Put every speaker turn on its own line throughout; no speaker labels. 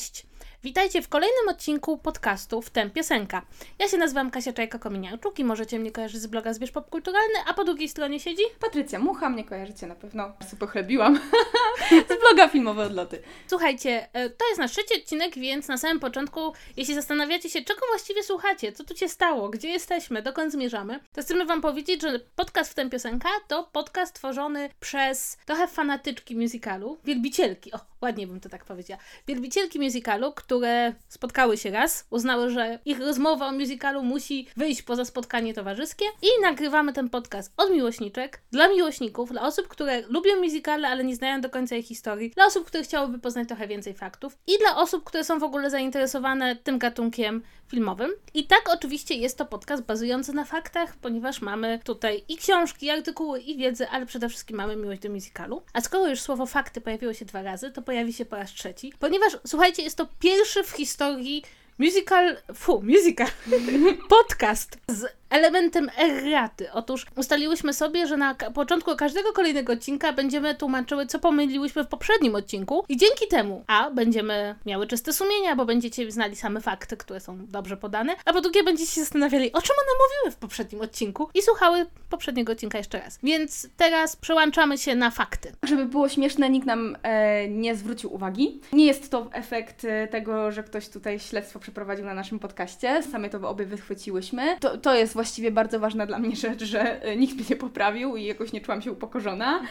Cześć! Witajcie w kolejnym odcinku podcastu W tem piosenka. Ja się nazywam Kasia Czajka-Kominiarczuk i możecie mnie kojarzyć z bloga Zwierz Popkulturalny, a po drugiej stronie siedzi...
Patrycja Mucha, mnie kojarzycie na pewno, super pochlebiłam, z bloga Filmowe Odloty.
Słuchajcie, e, to jest nasz trzeci odcinek, więc na samym początku, jeśli zastanawiacie się, czego właściwie słuchacie, co tu się stało, gdzie jesteśmy, dokąd zmierzamy, to chcemy Wam powiedzieć, że podcast W tem piosenka to podcast tworzony przez trochę fanatyczki musicalu, wielbicielki, o, ładnie bym to tak powiedziała, wielbicielki musicalu, które spotkały się raz, uznały, że ich rozmowa o musicalu musi wyjść poza spotkanie towarzyskie i nagrywamy ten podcast od miłośniczek, dla miłośników, dla osób, które lubią musicale, ale nie znają do końca ich historii, dla osób, które chciałyby poznać trochę więcej faktów i dla osób, które są w ogóle zainteresowane tym gatunkiem filmowym. I tak oczywiście jest to podcast bazujący na faktach, ponieważ mamy tutaj i książki, i artykuły, i wiedzę, ale przede wszystkim mamy miłość do musicalu. A skoro już słowo fakty pojawiło się dwa razy, to pojawi się po raz trzeci, ponieważ słuchajcie, jest to pierwszy w historii musical, fu, musical, podcast z elementem erraty. Otóż ustaliłyśmy sobie, że na początku każdego kolejnego odcinka będziemy tłumaczyły, co pomyliłyśmy w poprzednim odcinku i dzięki temu a, będziemy miały czyste sumienia, bo będziecie znali same fakty, które są dobrze podane, a po drugie będziecie się zastanawiali, o czym one mówiły w poprzednim odcinku i słuchały poprzedniego odcinka jeszcze raz. Więc teraz przełączamy się na fakty.
Żeby było śmieszne, nikt nam e, nie zwrócił uwagi. Nie jest to efekt e, tego, że ktoś tutaj śledztwo przeprowadził na naszym podcaście. Same to obie wychwyciłyśmy. To, to jest właściwie bardzo ważna dla mnie rzecz, że e, nikt mnie nie poprawił i jakoś nie czułam się upokorzona.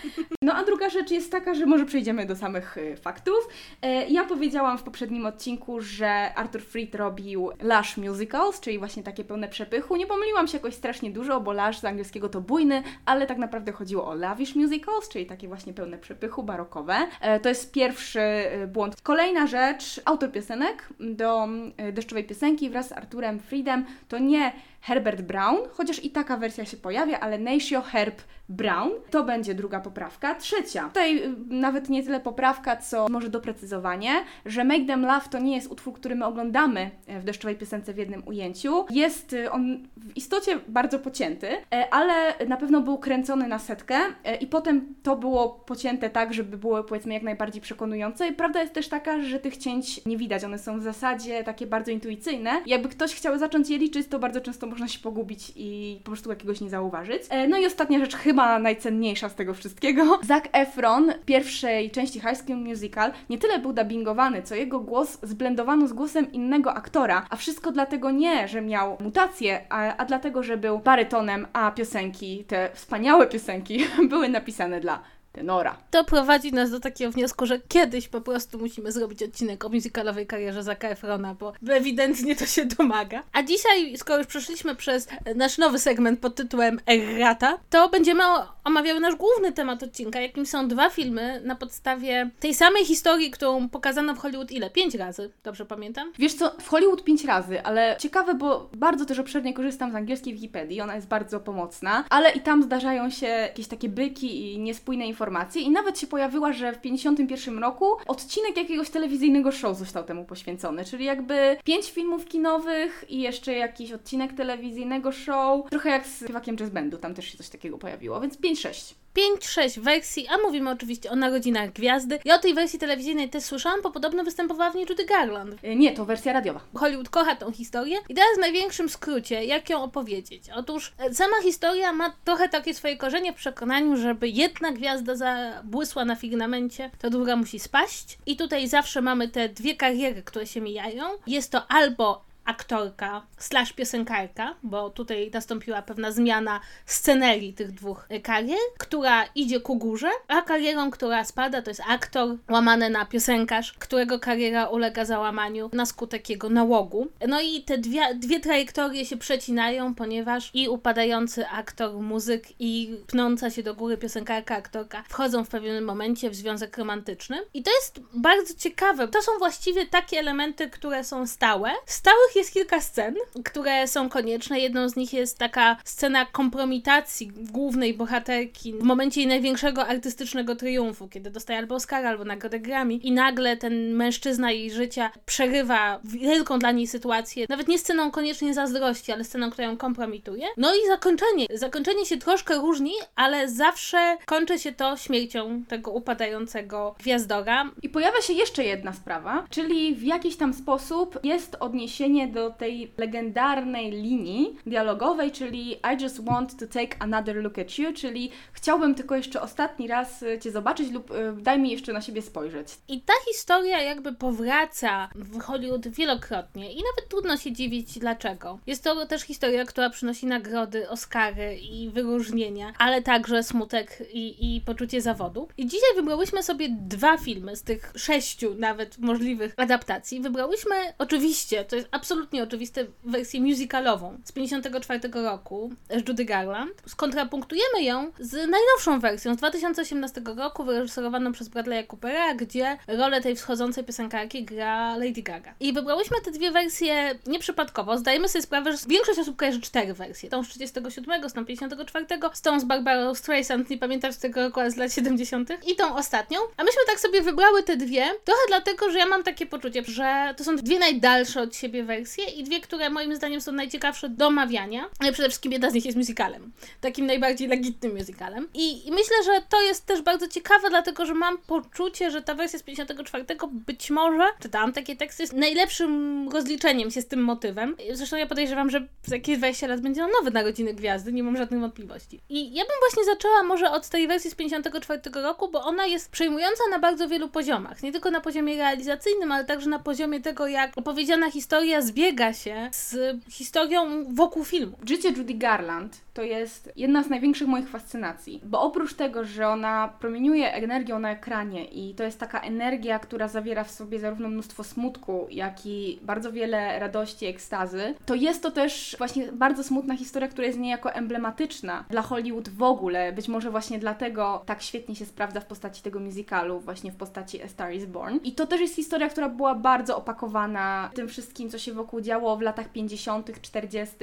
No a druga rzecz jest taka, że może przejdziemy do samych e, faktów. E, ja powiedziałam w poprzednim odcinku, że Arthur Freed robił Lush Musicals, czyli właśnie takie pełne przepychu. Nie pomyliłam się jakoś strasznie dużo, bo Lush z angielskiego to bujny, ale tak naprawdę chodziło o Lavish Musicals, czyli takie właśnie pełne przepychu, barokowe. To jest pierwszy błąd. Kolejna rzecz, autor piosenek do Deszczowej Piosenki wraz z Arturem Freedem to nie Herbert Brown, chociaż i taka wersja się pojawia, ale Neisio Herb Brown. To będzie druga poprawka. Trzecia, tutaj y, nawet nie tyle poprawka, co może doprecyzowanie, że Make Them Love to nie jest utwór, który my oglądamy e, w deszczowej piosence w jednym ujęciu. Jest y, on w istocie bardzo pocięty, e, ale na pewno był kręcony na setkę e, i potem to było pocięte tak, żeby było powiedzmy jak najbardziej przekonujące. I prawda jest też taka, że tych cięć nie widać. One są w zasadzie takie bardzo intuicyjne. Jakby ktoś chciał zacząć je liczyć, to bardzo często można się pogubić i po prostu jakiegoś nie zauważyć. No i ostatnia rzecz, chyba chyba najcenniejsza z tego wszystkiego. Zac Efron w pierwszej części High School Musical nie tyle był dubbingowany, co jego głos zblendowano z głosem innego aktora, a wszystko dlatego nie, że miał mutację, a, a dlatego, że był barytonem, a piosenki, te wspaniałe piosenki były napisane dla tenora.
To prowadzi nas do takiego wniosku, że kiedyś po prostu musimy zrobić odcinek o musicalowej karierze Zaka Efrona, bo ewidentnie to się domaga. A dzisiaj, skoro już przeszliśmy przez nasz nowy segment pod tytułem Errata, to będziemy omawiały nasz główny temat odcinka, jakim są dwa filmy na podstawie tej samej historii, którą pokazano w Hollywood ile? Pięć razy, dobrze pamiętam?
Wiesz co, w Hollywood pięć razy, ale ciekawe, bo bardzo też obszernie korzystam z angielskiej Wikipedii, ona jest bardzo pomocna, ale i tam zdarzają się jakieś takie byki i niespójne informacje informacji i nawet się pojawiła, że w 51 roku odcinek jakiegoś telewizyjnego show został temu poświęcony, czyli jakby pięć filmów kinowych i jeszcze jakiś odcinek telewizyjnego show, trochę jak z śpiewakiem jazz bandu, tam też się coś takiego pojawiło, więc 5-6.
5-6 wersji, a mówimy oczywiście o Narodzinach Gwiazdy. Ja o tej wersji telewizyjnej też słyszałam, bo podobno występowała w niej Judy Garland.
E, nie, to wersja radiowa.
Hollywood kocha tą historię i teraz w największym skrócie, jak ją opowiedzieć? Otóż e, sama historia ma trochę takie swoje korzenie w przekonaniu, żeby jedna gwiazda zabłysła na fignamencie, to druga musi spaść i tutaj zawsze mamy te dwie kariery, które się mijają. Jest to albo aktorka slash piosenkarka, bo tutaj nastąpiła pewna zmiana scenerii tych dwóch karier, która idzie ku górze, a karierą, która spada, to jest aktor łamany na piosenkarz, którego kariera ulega załamaniu na skutek jego nałogu. No i te dwie, dwie trajektorie się przecinają, ponieważ i upadający aktor, muzyk i pnąca się do góry piosenkarka, aktorka wchodzą w pewnym momencie w związek romantyczny. I to jest bardzo ciekawe. To są właściwie takie elementy, które są stałe. Stałych jest kilka scen, które są konieczne. Jedną z nich jest taka scena kompromitacji głównej bohaterki w momencie jej największego artystycznego triumfu, kiedy dostaje albo Oscara, albo nagrodę Grammy i nagle ten mężczyzna jej życia przerywa wielką dla niej sytuację, nawet nie sceną koniecznie zazdrości, ale sceną, która ją kompromituje. No i zakończenie. Zakończenie się troszkę różni, ale zawsze kończy się to śmiercią tego upadającego gwiazdora.
I pojawia się jeszcze jedna sprawa, czyli w jakiś tam sposób jest odniesienie do tej legendarnej linii dialogowej, czyli I just want to take another look at you, czyli chciałbym tylko jeszcze ostatni raz y, Cię zobaczyć lub y, daj mi jeszcze na siebie spojrzeć.
I ta historia jakby powraca w Hollywood wielokrotnie i nawet trudno się dziwić dlaczego. Jest to też historia, która przynosi nagrody, Oscary i wyróżnienia, ale także smutek i, i poczucie zawodu. I dzisiaj wybrałyśmy sobie dwa filmy z tych sześciu nawet możliwych adaptacji. Wybrałyśmy oczywiście, to jest absolutnie oczywiste, wersję musicalową z 54 roku z Judy Garland. Skontrapunktujemy ją z najnowszą wersją z 2018 roku, wyreżyserowaną przez Bradley'a Coopera, gdzie rolę tej wschodzącej piosenkarki gra Lady Gaga. I wybrałyśmy te dwie wersje nieprzypadkowo. Zdajemy sobie sprawę, że większość osób kojarzy cztery wersje. Tą z 37, z tą 54, z tą z Barbara Streisand, nie pamiętam z tego roku, ale z lat 70. i tą ostatnią. A myśmy tak sobie wybrały te dwie, trochę dlatego, że ja mam takie poczucie, że to są dwie najdalsze od siebie wersje i dwie, które moim zdaniem są najciekawsze do omawiania. Ale przede wszystkim jedna z nich jest musicalem. Takim najbardziej legitnym musicalem. I, I myślę, że to jest też bardzo ciekawe, dlatego, że mam poczucie, że ta wersja z 54 być może, czytałam takie teksty, jest najlepszym rozliczeniem się z tym motywem. Zresztą ja podejrzewam, że za jakieś 20 lat będzie on nowy Narodziny Gwiazdy, nie mam żadnych wątpliwości. I ja bym właśnie zaczęła może od tej wersji z 54 roku, bo ona jest przejmująca na bardzo wielu poziomach. Nie tylko na poziomie realizacyjnym, ale także na poziomie tego, jak opowiedziana historia zbiega się z historią wokół filmu.
Życie Judy Garland to jest jedna z największych moich fascynacji, bo oprócz tego, że ona promieniuje energią na ekranie i to jest taka energia, która zawiera w sobie zarówno mnóstwo smutku, jak i bardzo wiele radości, ekstazy, to jest to też właśnie bardzo smutna historia, która jest niejako emblematyczna dla Hollywood w ogóle. Być może właśnie dlatego tak świetnie się sprawdza w postaci tego musicalu, właśnie w postaci A Star is Born. I to też jest historia, która była bardzo opakowana tym wszystkim, co się wokół działo w latach 50., 40.,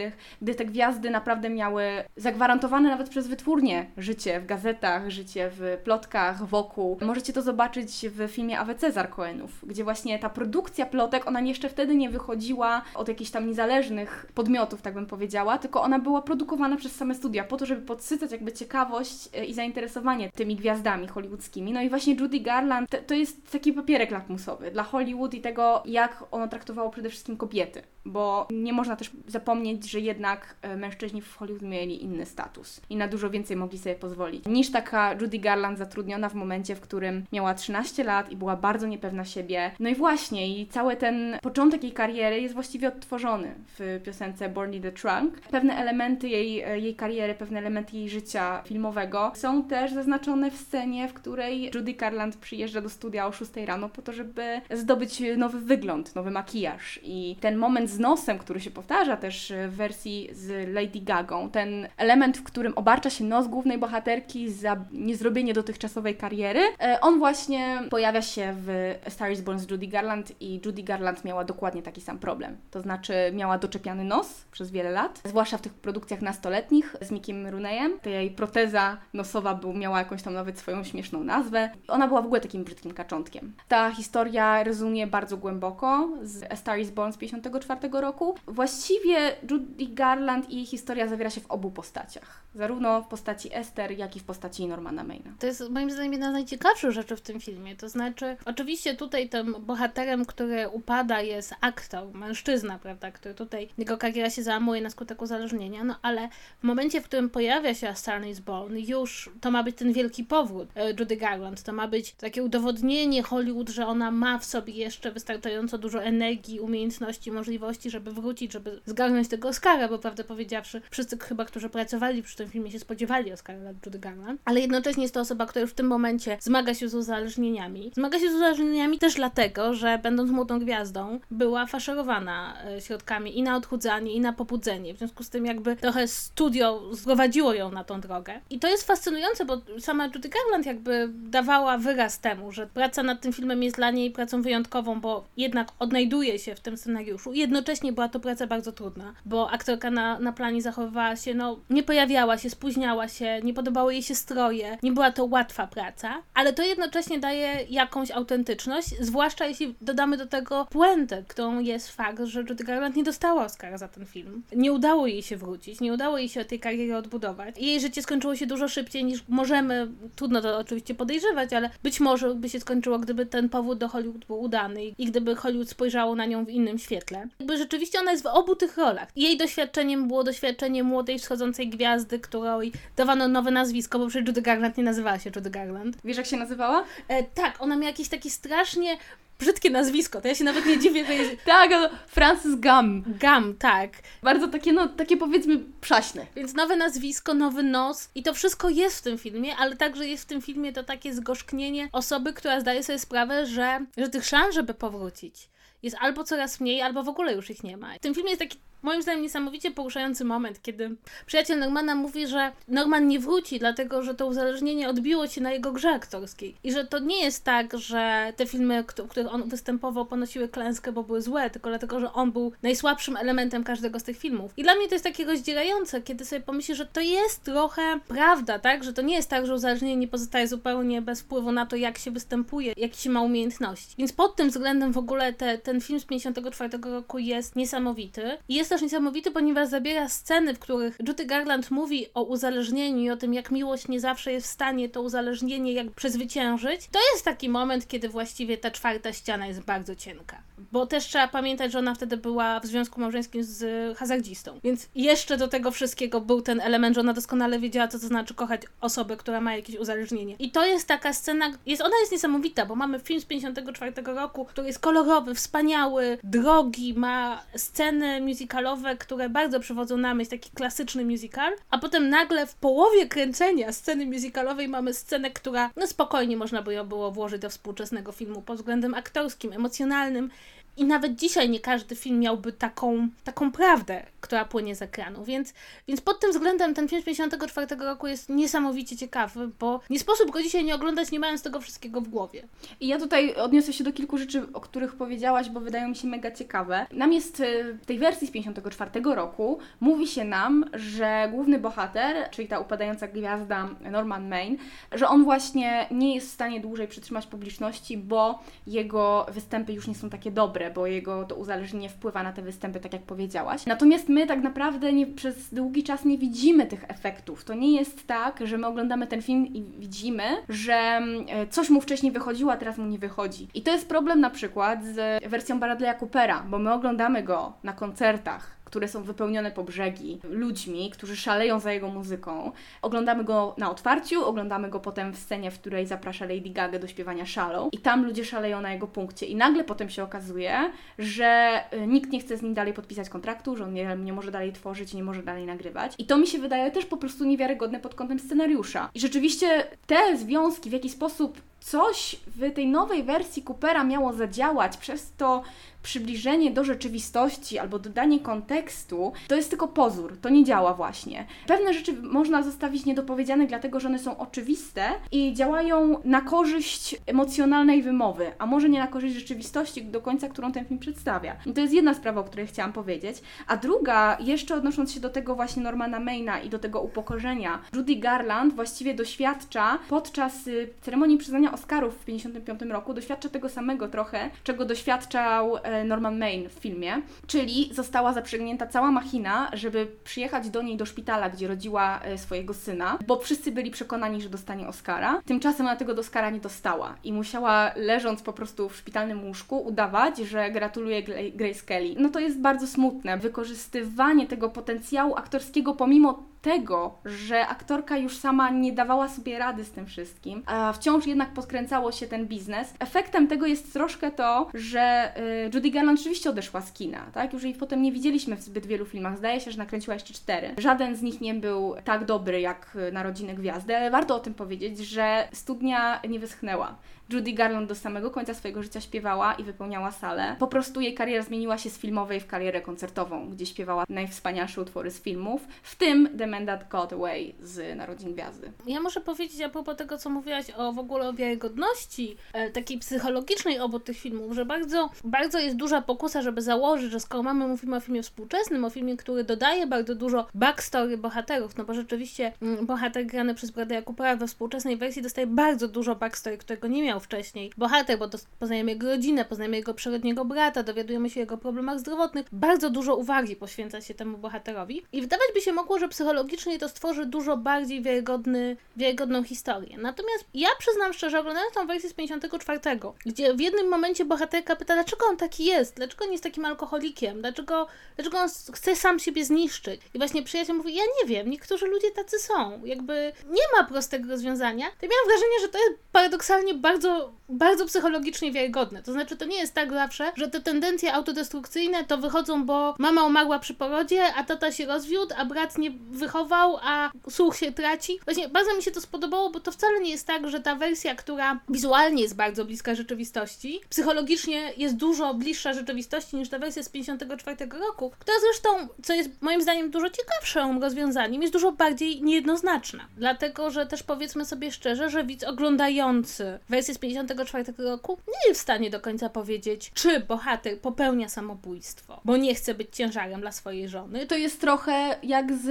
gdy te gwiazdy naprawdę miały zagwarantowane nawet przez wytwórnie życie w gazetach, życie w plotkach wokół. Możecie to zobaczyć w filmie AW Cezar Coenów, gdzie właśnie ta produkcja plotek, ona jeszcze wtedy nie wychodziła od jakichś tam niezależnych podmiotów, tak bym powiedziała, tylko ona była produkowana przez same studia po to, żeby podsycać jakby ciekawość e, i zainteresowanie tymi gwiazdami hollywoodzkimi. No i właśnie Judy Garland to jest taki papierek lakmusowy dla Hollywood i tego, jak ono traktowało przede wszystkim kobiety, bo nie można też zapomnieć, że jednak e, mężczyźni w Hollywood mieli inny status i na dużo więcej mogli sobie pozwolić niż taka Judy Garland zatrudniona w momencie, w którym miała 13 lat i była bardzo niepewna siebie. No i właśnie, i cały ten początek jej kariery jest właściwie odtworzony w piosence Born in the Trunk. Pewne elementy jej, jej kariery, pewne elementy jej życia filmowego są też zaznaczone w scenie, w której Judy Garland przyjeżdża do studia o 6 rano po to, żeby zdobyć nowy wygląd, nowy makijaż. I ten moment z nosem, który się powtarza też w wersji z Lady Gagą, ten element, w którym obarcza się nos głównej bohaterki za niezrobienie dotychczasowej kariery, e, on właśnie pojawia się w Star is Born z Judy Garland i Judy Garland miała dokładnie taki sam problem. To znaczy miała doczepiany nos przez wiele lat, zwłaszcza w tych produkcjach nastoletnich z Mickiem Rooneyem. Ta jej proteza nosowa był, miała jakąś tam nawet swoją śmieszną nazwę. Ona była w ogóle takim brzydkim kaczątkiem. Ta historia rezonuje bardzo głęboko z A Star is Born z 54 roku. Właściwie Judy Garland i jej historia zawiera się w obu postaciach. Zarówno w postaci Esther, jak i w postaci Normana Maina.
To jest moim zdaniem jedna z najciekawszych rzeczy w tym filmie. To znaczy, oczywiście tutaj tym bohaterem, który upada jest aktor, mężczyzna, prawda, który tutaj, jego kariera się załamuje na skutek uzależnienia, no ale w momencie, w którym pojawia się A Star is Born, już to ma być ten wielki powrót e, Judy Garland, to ma być takie udowodnienie Hollywood, że ona ma w sobie jeszcze wystarczająco dużo energii, umiejętności, możliwości, żeby wrócić, żeby zgarnąć tego Oscara, bo prawdę powiedziawszy, wszyscy chyba, którzy pracowali przy tym filmie, się spodziewali Oscara Garland, ale jednocześnie jest to osoba, która już w tym momencie zmaga się z uzależnieniami. Zmaga się z uzależnieniami też dlatego, że będąc młodą gwiazdą, była faszerowana e, środkami i na odchudzanie, i na pobudzenie. W związku z tym jakby trochę studio sprowadziło ją na tą drogę. I to jest fascynujące, bo sama Judy Garland jakby dawała wyraz temu, że praca nad tym filmem jest dla niej pracą wyjątkową, bo jednak odnajduje się w tym scenariuszu. Jednocześnie była to praca bardzo trudna, bo aktorka na, na planie zachowywała się, no, nie pojawiała się, spóźniała się, nie podobały jej się stroje, nie była to łatwa praca, ale to jednocześnie daje jakąś autentyczność, zwłaszcza jeśli dodamy do tego puentę, którą jest fakt, że Judy Garland nie dostała Oscara za ten film. Nie udało jej się wrócić, nie udało jej się tej kariery odbudować. Jej życie skończyło się dużo szybciej niż możemy, trudno to oczywiście podejrzewać, ale być może by się skończyło, gdyby ten powód do Hollywood był udany i gdyby Hollywood spojrzało na nią w innym świetle. Jakby rzeczywiście ona jest w obu tych rolach. Jej doświadczeniem było doświadczenie młodej, wschodzącej gwiazdy, której dawano nowe nazwisko, bo przecież Judy Garland nie nazywała się Judy Garland.
Wiesz, jak się nazywała?
E, tak, ona miała jakieś takie strasznie brzydkie nazwisko, to ja się nawet nie dziwię, że jest...
Tak, ale Francis Gum.
Gum, tak.
Bardzo takie, no, takie powiedzmy przaśne.
Więc nowe nazwisko, nowy nos i to wszystko jest w tym filmie, ale także jest w tym filmie to takie zgorzknienie osoby, która zdaje sobie sprawę, że, że tych szans, żeby powrócić jest albo coraz mniej, albo w ogóle już ich nie ma. W tym filmie jest taki moim zdaniem niesamowicie poruszający moment, kiedy przyjaciel Normana mówi, że Norman nie wróci, dlatego że to uzależnienie odbiło się na jego grze aktorskiej. I że to nie jest tak, że te filmy, w których on występował, ponosiły klęskę, bo były złe, tylko dlatego, że on był najsłabszym elementem każdego z tych filmów. I dla mnie to jest takie rozdzierające, kiedy sobie pomyślę, że to jest trochę prawda, tak? Że to nie jest tak, że uzależnienie nie pozostaje zupełnie bez wpływu na to, jak się występuje, jakie się ma umiejętności. Więc pod tym względem w ogóle te, ten film z 54 roku jest niesamowity. I jest też niesamowity, ponieważ zabiera sceny, w których Judy Garland mówi o uzależnieniu i o tym, jak miłość nie zawsze jest w stanie to uzależnienie jak przezwyciężyć. To jest taki moment, kiedy właściwie ta czwarta ściana jest bardzo cienka. Bo też trzeba pamiętać, że ona wtedy była w związku małżeńskim z hazardzistą. Więc jeszcze do tego wszystkiego był ten element, że ona doskonale wiedziała, co to znaczy kochać osobę, która ma jakieś uzależnienie. I to jest taka scena, jest, ona jest niesamowita, bo mamy film z 54 roku, który jest kolorowy, wspaniały, drogi, ma sceny musicalowe, które bardzo przywodzą na myśl taki klasyczny musical, a potem nagle w połowie kręcenia sceny musicalowej mamy scenę, która no spokojnie można by ją było włożyć do współczesnego filmu pod względem aktorskim, emocjonalnym i nawet dzisiaj nie każdy film miałby taką, taką prawdę, która płynie z ekranu. Więc, więc pod tym względem ten film z 54 roku jest niesamowicie ciekawy, bo nie sposób go dzisiaj nie oglądać, nie mając tego wszystkiego w głowie.
I ja tutaj odniosę się do kilku rzeczy, o których powiedziałaś, bo wydają mi się mega ciekawe. Nam jest e, w tej wersji z 54 roku, mówi się nam, że główny bohater, czyli ta upadająca gwiazda Norman Main, że on właśnie nie jest w stanie dłużej przytrzymać publiczności, bo jego występy już nie są takie dobre bo jego to uzależnienie wpływa na te występy, tak jak powiedziałaś. Natomiast my tak naprawdę nie, przez długi czas nie widzimy tych efektów. To nie jest tak, że my oglądamy ten film i widzimy, że e, coś mu wcześniej wychodziło, a teraz mu nie wychodzi. I to jest problem na przykład z wersją Bradley'a Coopera, bo my oglądamy go na koncertach które są wypełnione po brzegi ludźmi, którzy szaleją za jego muzyką. Oglądamy go na otwarciu, oglądamy go potem w scenie, w której zaprasza Lady Gaga do śpiewania Shallow i tam ludzie szaleją na jego punkcie i nagle potem się okazuje, że y, nikt nie chce z nim dalej podpisać kontraktu, że on nie, nie może dalej tworzyć, nie może dalej nagrywać. I to mi się wydaje też po prostu niewiarygodne pod kątem scenariusza. I rzeczywiście te związki, w jaki sposób coś w tej nowej wersji Coopera miało zadziałać, przez to przybliżenie do rzeczywistości albo dodanie kontekstu, to jest tylko pozór, to nie działa właśnie. Pewne rzeczy można zostawić niedopowiedziane, dlatego że one są oczywiste i działają na korzyść emocjonalnej wymowy, a może nie na korzyść rzeczywistości do końca, którą ten film przedstawia. I to jest jedna sprawa, o której chciałam powiedzieć. A druga, jeszcze odnosząc się do tego właśnie Normana Maina i do tego upokorzenia, Judy Garland właściwie doświadcza podczas y, ceremonii przyznania Oscarów w 1955 roku, doświadcza tego samego trochę, czego doświadczał e, Norman Main w filmie, czyli została zaprzęgnięta cała machina, żeby przyjechać do niej do szpitala, gdzie rodziła e, swojego syna, bo wszyscy byli przekonani, że dostanie Oscara. Tymczasem ona tego Oscara nie dostała i musiała leżąc po prostu w szpitalnym łóżku udawać, że gratuluje Grace Kelly. No to jest bardzo smutne. Wykorzystywanie tego potencjału aktorskiego pomimo tego, że aktorka już sama nie dawała sobie rady z tym wszystkim, a wciąż jednak podkręcało się ten biznes, efektem tego jest troszkę to, że y, Judy Garland rzeczywiście odeszła z kina, tak? Już jej potem nie widzieliśmy w zbyt wielu filmach. Zdaje się, że nakręciła jeszcze cztery. Żaden z nich nie był tak dobry jak Narodziny Gwiazdy, ale warto o tym powiedzieć, że studnia nie wyschnęła. Judy Garland do samego końca swojego życia śpiewała i wypełniała salę. Po prostu jej kariera zmieniła się z filmowej w karierę koncertową, gdzie śpiewała najwspanialsze utwory z filmów, w tym The Man That Got Away z Narodzin Gwiazdy.
Ja muszę powiedzieć a propos tego, co mówiłaś o w ogóle o wiarygodności e, takiej psychologicznej obu tych filmów, że bardzo, bardzo jest duża pokusa, żeby założyć, że skoro mamy mówimy o filmie współczesnym, o filmie, który dodaje bardzo dużo backstory bohaterów, no bo rzeczywiście mm, bohater grany przez Bradley'a Coopera we współczesnej wersji dostaje bardzo dużo backstory, którego nie miał wcześniej bohater, bo poznajemy jego rodzinę, poznajemy jego przyrodniego brata, dowiadujemy się o jego problemach zdrowotnych. Bardzo dużo uwagi poświęca się temu bohaterowi. I wydawać by się mogło, że psychologicznie to stworzy dużo bardziej wiarygodny, wiarygodną historię. Natomiast ja przyznam szczerze, oglądając tą wersję z 54, gdzie w jednym momencie bohaterka pyta, dlaczego on taki jest, dlaczego nie jest takim alkoholikiem, dlaczego, dlaczego on chce sam siebie zniszczyć. I właśnie przyjaciel mówi, ja nie wiem, niektórzy ludzie tacy są. Jakby nie ma prostego rozwiązania. To miałam wrażenie, że to jest paradoksalnie bardzo bardzo, psychologicznie wiarygodne. To znaczy, to nie jest tak zawsze, że te tendencje autodestrukcyjne to wychodzą, bo mama umarła przy porodzie, a tata się rozwiódł, a brat nie wychował, a słuch się traci. Właśnie bardzo mi się to spodobało, bo to wcale nie jest tak, że ta wersja, która wizualnie jest bardzo bliska rzeczywistości, psychologicznie jest dużo bliższa rzeczywistości niż ta wersja z 54 roku, która zresztą, co jest moim zdaniem dużo ciekawszym rozwiązaniem, jest dużo bardziej niejednoznaczna. Dlatego, że też powiedzmy sobie szczerze, że widz oglądający wersję z 54 roku nie jest w stanie do końca powiedzieć, czy bohater popełnia samobójstwo, bo nie chce być ciężarem dla swojej żony.
To jest trochę jak z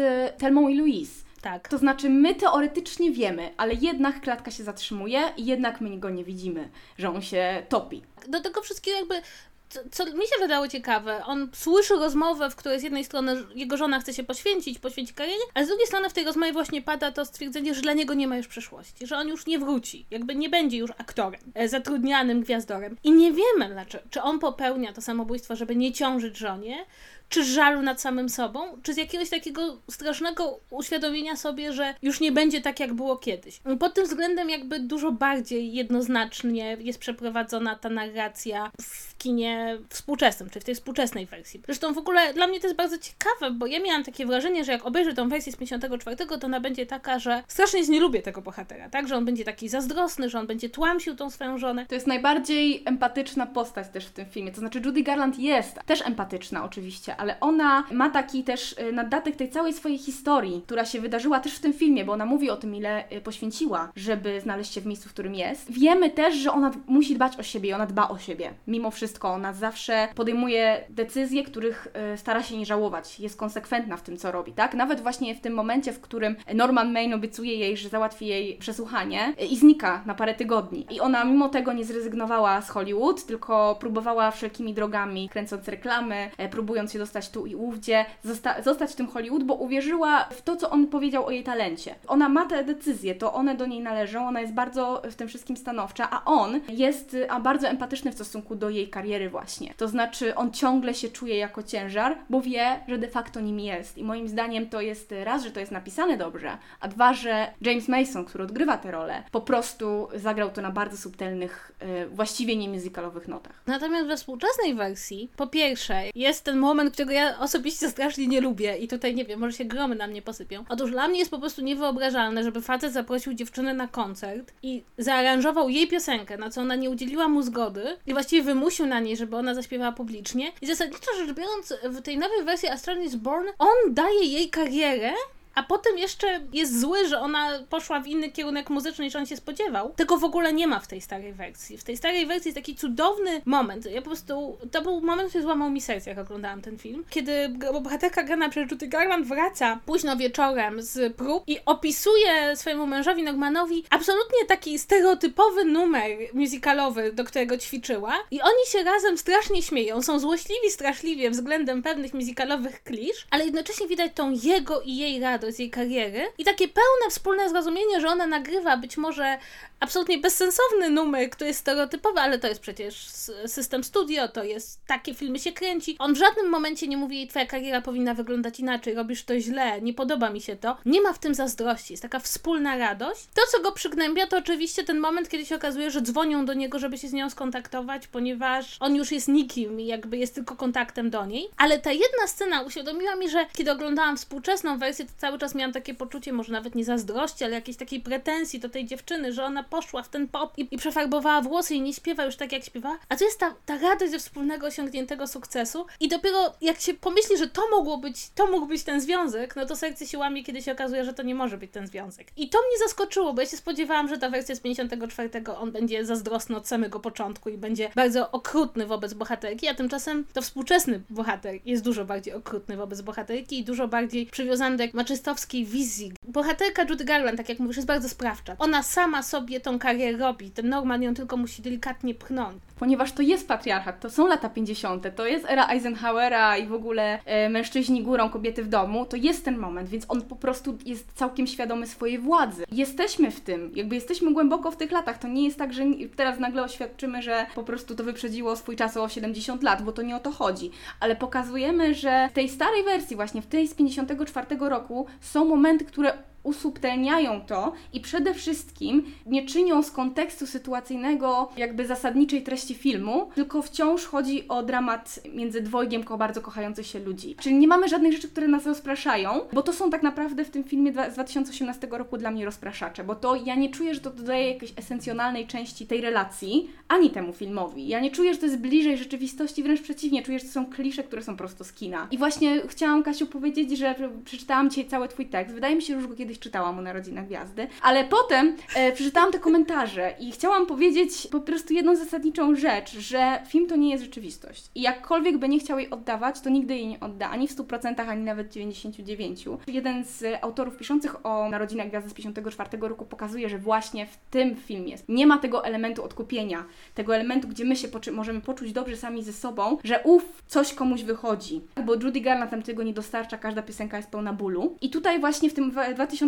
Telmą i Louise.
Tak.
To znaczy, my teoretycznie wiemy, ale jednak klatka się zatrzymuje i jednak my go nie widzimy, że on się topi.
Do tego wszystkiego jakby co, co, mi się wydało ciekawe, on słyszy rozmowę, w której z jednej strony jego żona chce się poświęcić, poświęcić karierze, ale z drugiej strony w tej rozmowie właśnie pada to stwierdzenie, że dla niego nie ma już przyszłości, że on już nie wróci, jakby nie będzie już aktorem, e, zatrudnianym gwiazdorem. I nie wiemy, dlaczego, czy on popełnia to samobójstwo, żeby nie ciążyć żonie, czy żalu nad samym sobą, czy z jakiegoś takiego strasznego uświadomienia sobie, że już nie będzie tak, jak było kiedyś. Pod tym względem jakby dużo bardziej jednoznacznie jest przeprowadzona ta narracja w kinie współczesnym, czy w tej współczesnej wersji. Zresztą w ogóle dla mnie to jest bardzo ciekawe, bo ja miałam takie wrażenie, że jak obejrzę tą wersję z 54, to ona będzie taka, że strasznie nie lubię tego bohatera, tak? Że on będzie taki zazdrosny, że on będzie tłamsił tą swoją żonę.
To jest najbardziej empatyczna postać też w tym filmie. To znaczy Judy Garland jest też empatyczna oczywiście, ale ona ma taki też y, naddatek tej całej swojej historii, która się wydarzyła też w tym filmie, bo ona mówi o tym, ile y, poświęciła, żeby znaleźć się w miejscu, w którym jest. Wiemy też, że ona musi dbać o siebie i ona dba o siebie. Mimo wszystko ona zawsze podejmuje decyzje, których y, stara się nie żałować. Jest konsekwentna w tym, co robi, tak? Nawet właśnie w tym momencie, w którym Norman Main obiecuje jej, że załatwi jej przesłuchanie i znika na parę tygodni. I ona mimo tego nie zrezygnowała z Hollywood, tylko próbowała wszelkimi drogami, kręcąc reklamy, e, próbując się dostać tu i ówdzie, zosta zostać w tym Hollywood, bo uwierzyła w to, co on powiedział o jej talencie. Ona ma te decyzje, to one do niej należą, ona jest bardzo w tym wszystkim stanowcza, a on jest a bardzo empatyczny w stosunku do jej kariery właśnie. To znaczy, on ciągle się czuje jako ciężar, bo wie, że de facto nim jest. I moim zdaniem to jest raz, że to jest napisane dobrze, a dwa, że James Mason, który odgrywa tę rolę, po prostu zagrał to na bardzo subtelnych, yy, właściwie nie musicalowych notach.
Natomiast we współczesnej wersji, po pierwsze, jest ten moment, którego ja osobiście strasznie nie lubię i tutaj nie wiem, może się gromy na mnie posypią. Otóż dla mnie jest po prostu niewyobrażalne, żeby facet zaprosił dziewczynę na koncert i zaaranżował jej piosenkę, na co ona nie udzieliła mu zgody i właściwie wymusił na niej, żeby ona zaśpiewała publicznie. I zasadniczo rzecz biorąc, w tej nowej wersji Astron is Born on daje jej karierę a potem jeszcze jest zły, że ona poszła w inny kierunek muzyczny niż on się spodziewał. Tego w ogóle nie ma w tej starej wersji. W tej starej wersji jest taki cudowny moment. Ja po prostu, to był moment, który złamał mi serce, jak oglądałam ten film. Kiedy bohaterka grana przez Judy Garland wraca późno wieczorem z prób i opisuje swojemu mężowi Normanowi absolutnie taki stereotypowy numer musicalowy, do którego ćwiczyła i oni się razem strasznie śmieją. Są złośliwi straszliwie względem pewnych musicalowych klisz, ale jednocześnie widać tą jego i jej radość radość z jej kariery i takie pełne wspólne zrozumienie, że ona nagrywa być może absolutnie bezsensowny numer, który jest stereotypowy, ale to jest przecież system studio, to jest takie filmy się kręci. On w żadnym momencie nie mówi jej, twoja kariera powinna wyglądać inaczej, robisz to źle, nie podoba mi się to. Nie ma w tym zazdrości, jest taka wspólna radość. To, co go przygnębia, to oczywiście ten moment, kiedy się okazuje, że dzwonią do niego, żeby się z nią skontaktować, ponieważ on już jest nikim i jakby jest tylko kontaktem do niej. Ale ta jedna scena uświadomiła mi, że kiedy oglądałam współczesną wersję, to cały czas miałam takie poczucie, może nawet nie zazdrości, ale jakiejś takiej pretensji do tej dziewczyny, że ona poszła w ten pop i, i przefarbowała włosy i nie śpiewa już tak, jak śpiewa. A to jest ta, ta radość ze wspólnego osiągniętego sukcesu i dopiero jak się pomyśli, że to mogło być, to mógł być ten związek, no to serce się łamie, kiedy się okazuje, że to nie może być ten związek. I to mnie zaskoczyło, bo ja się spodziewałam, że ta wersja z 54 on będzie zazdrosny od samego początku i będzie bardzo okrutny wobec bohaterki, a tymczasem to współczesny bohater jest dużo bardziej okrutny wobec bohaterki i dużo bardziej przywiązany do jak maczystowskiej wizji. Bohaterka Judy Garland, tak jak mówisz, jest bardzo sprawcza. Ona sama sobie tą karierę robi, ten Norman ją tylko musi delikatnie pchnąć.
Ponieważ to jest patriarchat, to są lata 50., to jest era Eisenhowera i w ogóle e, mężczyźni górą, kobiety w domu, to jest ten moment, więc on po prostu jest całkiem świadomy swojej władzy. Jesteśmy w tym, jakby jesteśmy głęboko w tych latach. To nie jest tak, że teraz nagle oświadczymy, że po prostu to wyprzedziło swój czas o 70 lat, bo to nie o to chodzi. Ale pokazujemy, że w tej starej wersji, właśnie w tej z 54 roku, są momenty, które usubtelniają to i przede wszystkim nie czynią z kontekstu sytuacyjnego jakby zasadniczej treści filmu, tylko wciąż chodzi o dramat między dwojgiem bardzo kochających się ludzi. Czyli nie mamy żadnych rzeczy, które nas rozpraszają, bo to są tak naprawdę w tym filmie z 2018 roku dla mnie rozpraszacze, bo to ja nie czuję, że to dodaje jakiejś esencjonalnej części tej relacji, ani temu filmowi. Ja nie czuję, że to jest bliżej rzeczywistości, wręcz przeciwnie, czuję, że to są klisze, które są prosto z kina. I właśnie chciałam, Kasiu, powiedzieć, że przeczytałam dzisiaj cały Twój tekst. Wydaje mi się, że już go kiedyś czytałam o Narodzinach Gwiazdy, ale potem e, przeczytałam te komentarze i chciałam powiedzieć po prostu jedną zasadniczą rzecz, że film to nie jest rzeczywistość. I jakkolwiek by nie chciał jej oddawać, to nigdy jej nie odda, ani w 100%, ani nawet 99%. Jeden z autorów piszących o Narodzinach Gwiazdy z 54 roku pokazuje, że właśnie w tym filmie nie ma tego elementu odkupienia, tego elementu, gdzie my się poczy możemy poczuć dobrze sami ze sobą, że uf, coś komuś wychodzi. Bo Judy Garland tam tego nie dostarcza, każda piosenka jest pełna bólu. I tutaj właśnie w tym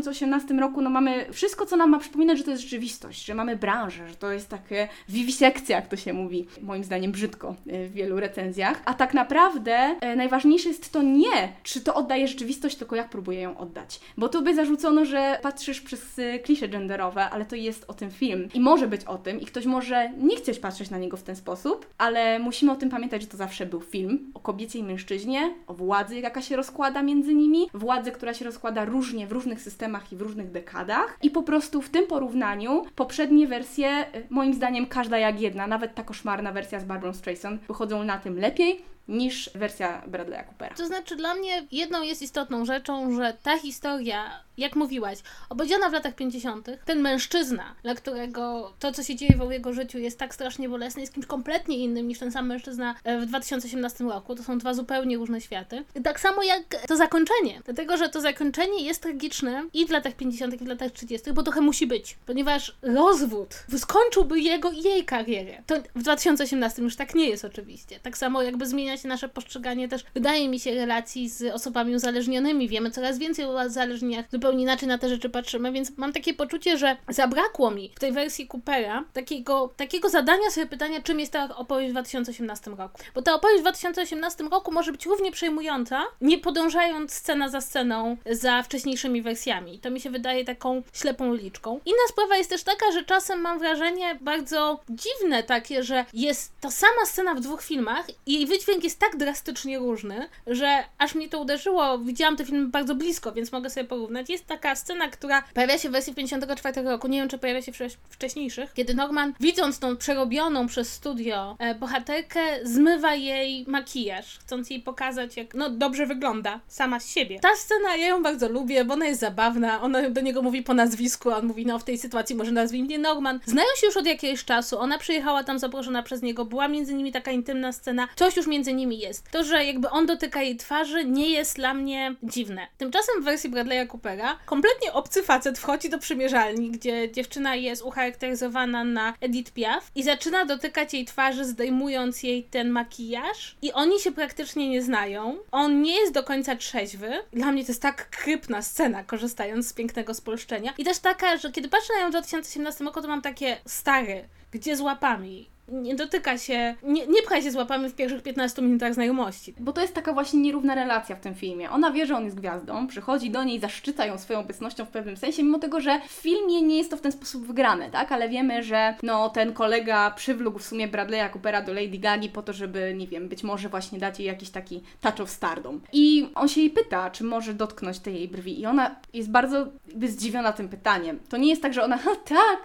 2018 roku no mamy wszystko, co nam ma przypominać, że to jest rzeczywistość, że mamy branżę, że to jest takie wiwisekcja, jak to się mówi, moim zdaniem brzydko e, w wielu recenzjach. A tak naprawdę e, najważniejsze jest to nie, czy to oddaje rzeczywistość, tylko jak próbuje ją oddać. Bo tu by zarzucono, że patrzysz przez e, klisze genderowe, ale to jest o tym film. I może być o tym, i ktoś może nie chcieć patrzeć na niego w ten sposób, ale musimy o tym pamiętać, że to zawsze był film o kobiecie i mężczyźnie, o władzy, jaka się rozkłada między nimi, władzy, która się rozkłada różnie w różnych systemach i w różnych dekadach. I po prostu w tym porównaniu poprzednie wersje, moim zdaniem każda jak jedna, nawet ta koszmarna wersja z Barbara Streisand, wychodzą na tym lepiej, niż wersja Bradley'a Coopera.
To znaczy dla mnie jedną jest istotną rzeczą, że ta historia, jak mówiłaś, opowiedziana w latach 50., ten mężczyzna, dla którego to, co się dzieje w jego życiu jest tak strasznie bolesne, jest kimś kompletnie innym niż ten sam mężczyzna w 2018 roku. To są dwa zupełnie różne światy. Tak samo jak to zakończenie. Dlatego, że to zakończenie jest tragiczne i w latach 50., i w latach 30., bo trochę musi być. Ponieważ rozwód skończyłby jego i jej karierę. To w 2018 już tak nie jest oczywiście. Tak samo jakby zmienia nasze postrzeganie też, wydaje mi się, relacji z osobami uzależnionymi. Wiemy coraz więcej o uzależnieniach, zupełnie inaczej na te rzeczy patrzymy, więc mam takie poczucie, że zabrakło mi w tej wersji Coopera takiego, takiego zadania sobie pytania, czym jest ta opowieść w 2018 roku. Bo ta opowieść w 2018 roku może być równie przejmująca, nie podążając scena za sceną za wcześniejszymi wersjami. To mi się wydaje taką ślepą liczką. Inna sprawa jest też taka, że czasem mam wrażenie bardzo dziwne takie, że jest ta sama scena w dwóch filmach i jej wydźwięk jest tak drastycznie różny, że aż mnie to uderzyło. Widziałam te filmy bardzo blisko, więc mogę sobie porównać. Jest taka scena, która pojawia się w wersji 54 roku, nie wiem czy pojawia się w wcześniejszych, kiedy Norman, widząc tą przerobioną przez studio e, bohaterkę, zmywa jej makijaż, chcąc jej pokazać, jak no dobrze wygląda sama z siebie. Ta scena, ja ją bardzo lubię, bo ona jest zabawna, ona do niego mówi po nazwisku, a on mówi, no w tej sytuacji może nazwij mnie Norman. Znają się już od jakiegoś czasu, ona przyjechała tam zaproszona przez niego, była między nimi taka intymna scena, coś już między nimi jest. To, że jakby on dotyka jej twarzy, nie jest dla mnie dziwne. Tymczasem w wersji Bradley'a Coopera kompletnie obcy facet wchodzi do przymierzalni, gdzie dziewczyna jest ucharakteryzowana na Edith Piaf i zaczyna dotykać jej twarzy, zdejmując jej ten makijaż i oni się praktycznie nie znają. On nie jest do końca trzeźwy. Dla mnie to jest tak krypna scena, korzystając z pięknego spolszczenia. I też taka, że kiedy patrzę na ją w 2018 roku, to mam takie stary, gdzie z łapami? Nie dotyka się, nie, nie pchaj się z łapami w pierwszych 15 minutach znajomości.
Bo to jest taka właśnie nierówna relacja w tym filmie. Ona wie, że on jest gwiazdą, przychodzi do niej, zaszczyca ją swoją obecnością w pewnym sensie, mimo tego, że w filmie nie jest to w ten sposób wygrane, tak? Ale wiemy, że no ten kolega przywlókł w sumie Bradley'a Coopera do Lady Gagi po to, żeby, nie wiem, być może właśnie dać jej jakiś taki touch of stardom. I on się jej pyta, czy może dotknąć tej jej brwi i ona jest bardzo zdziwiona tym pytaniem. To nie jest tak, że ona, tak,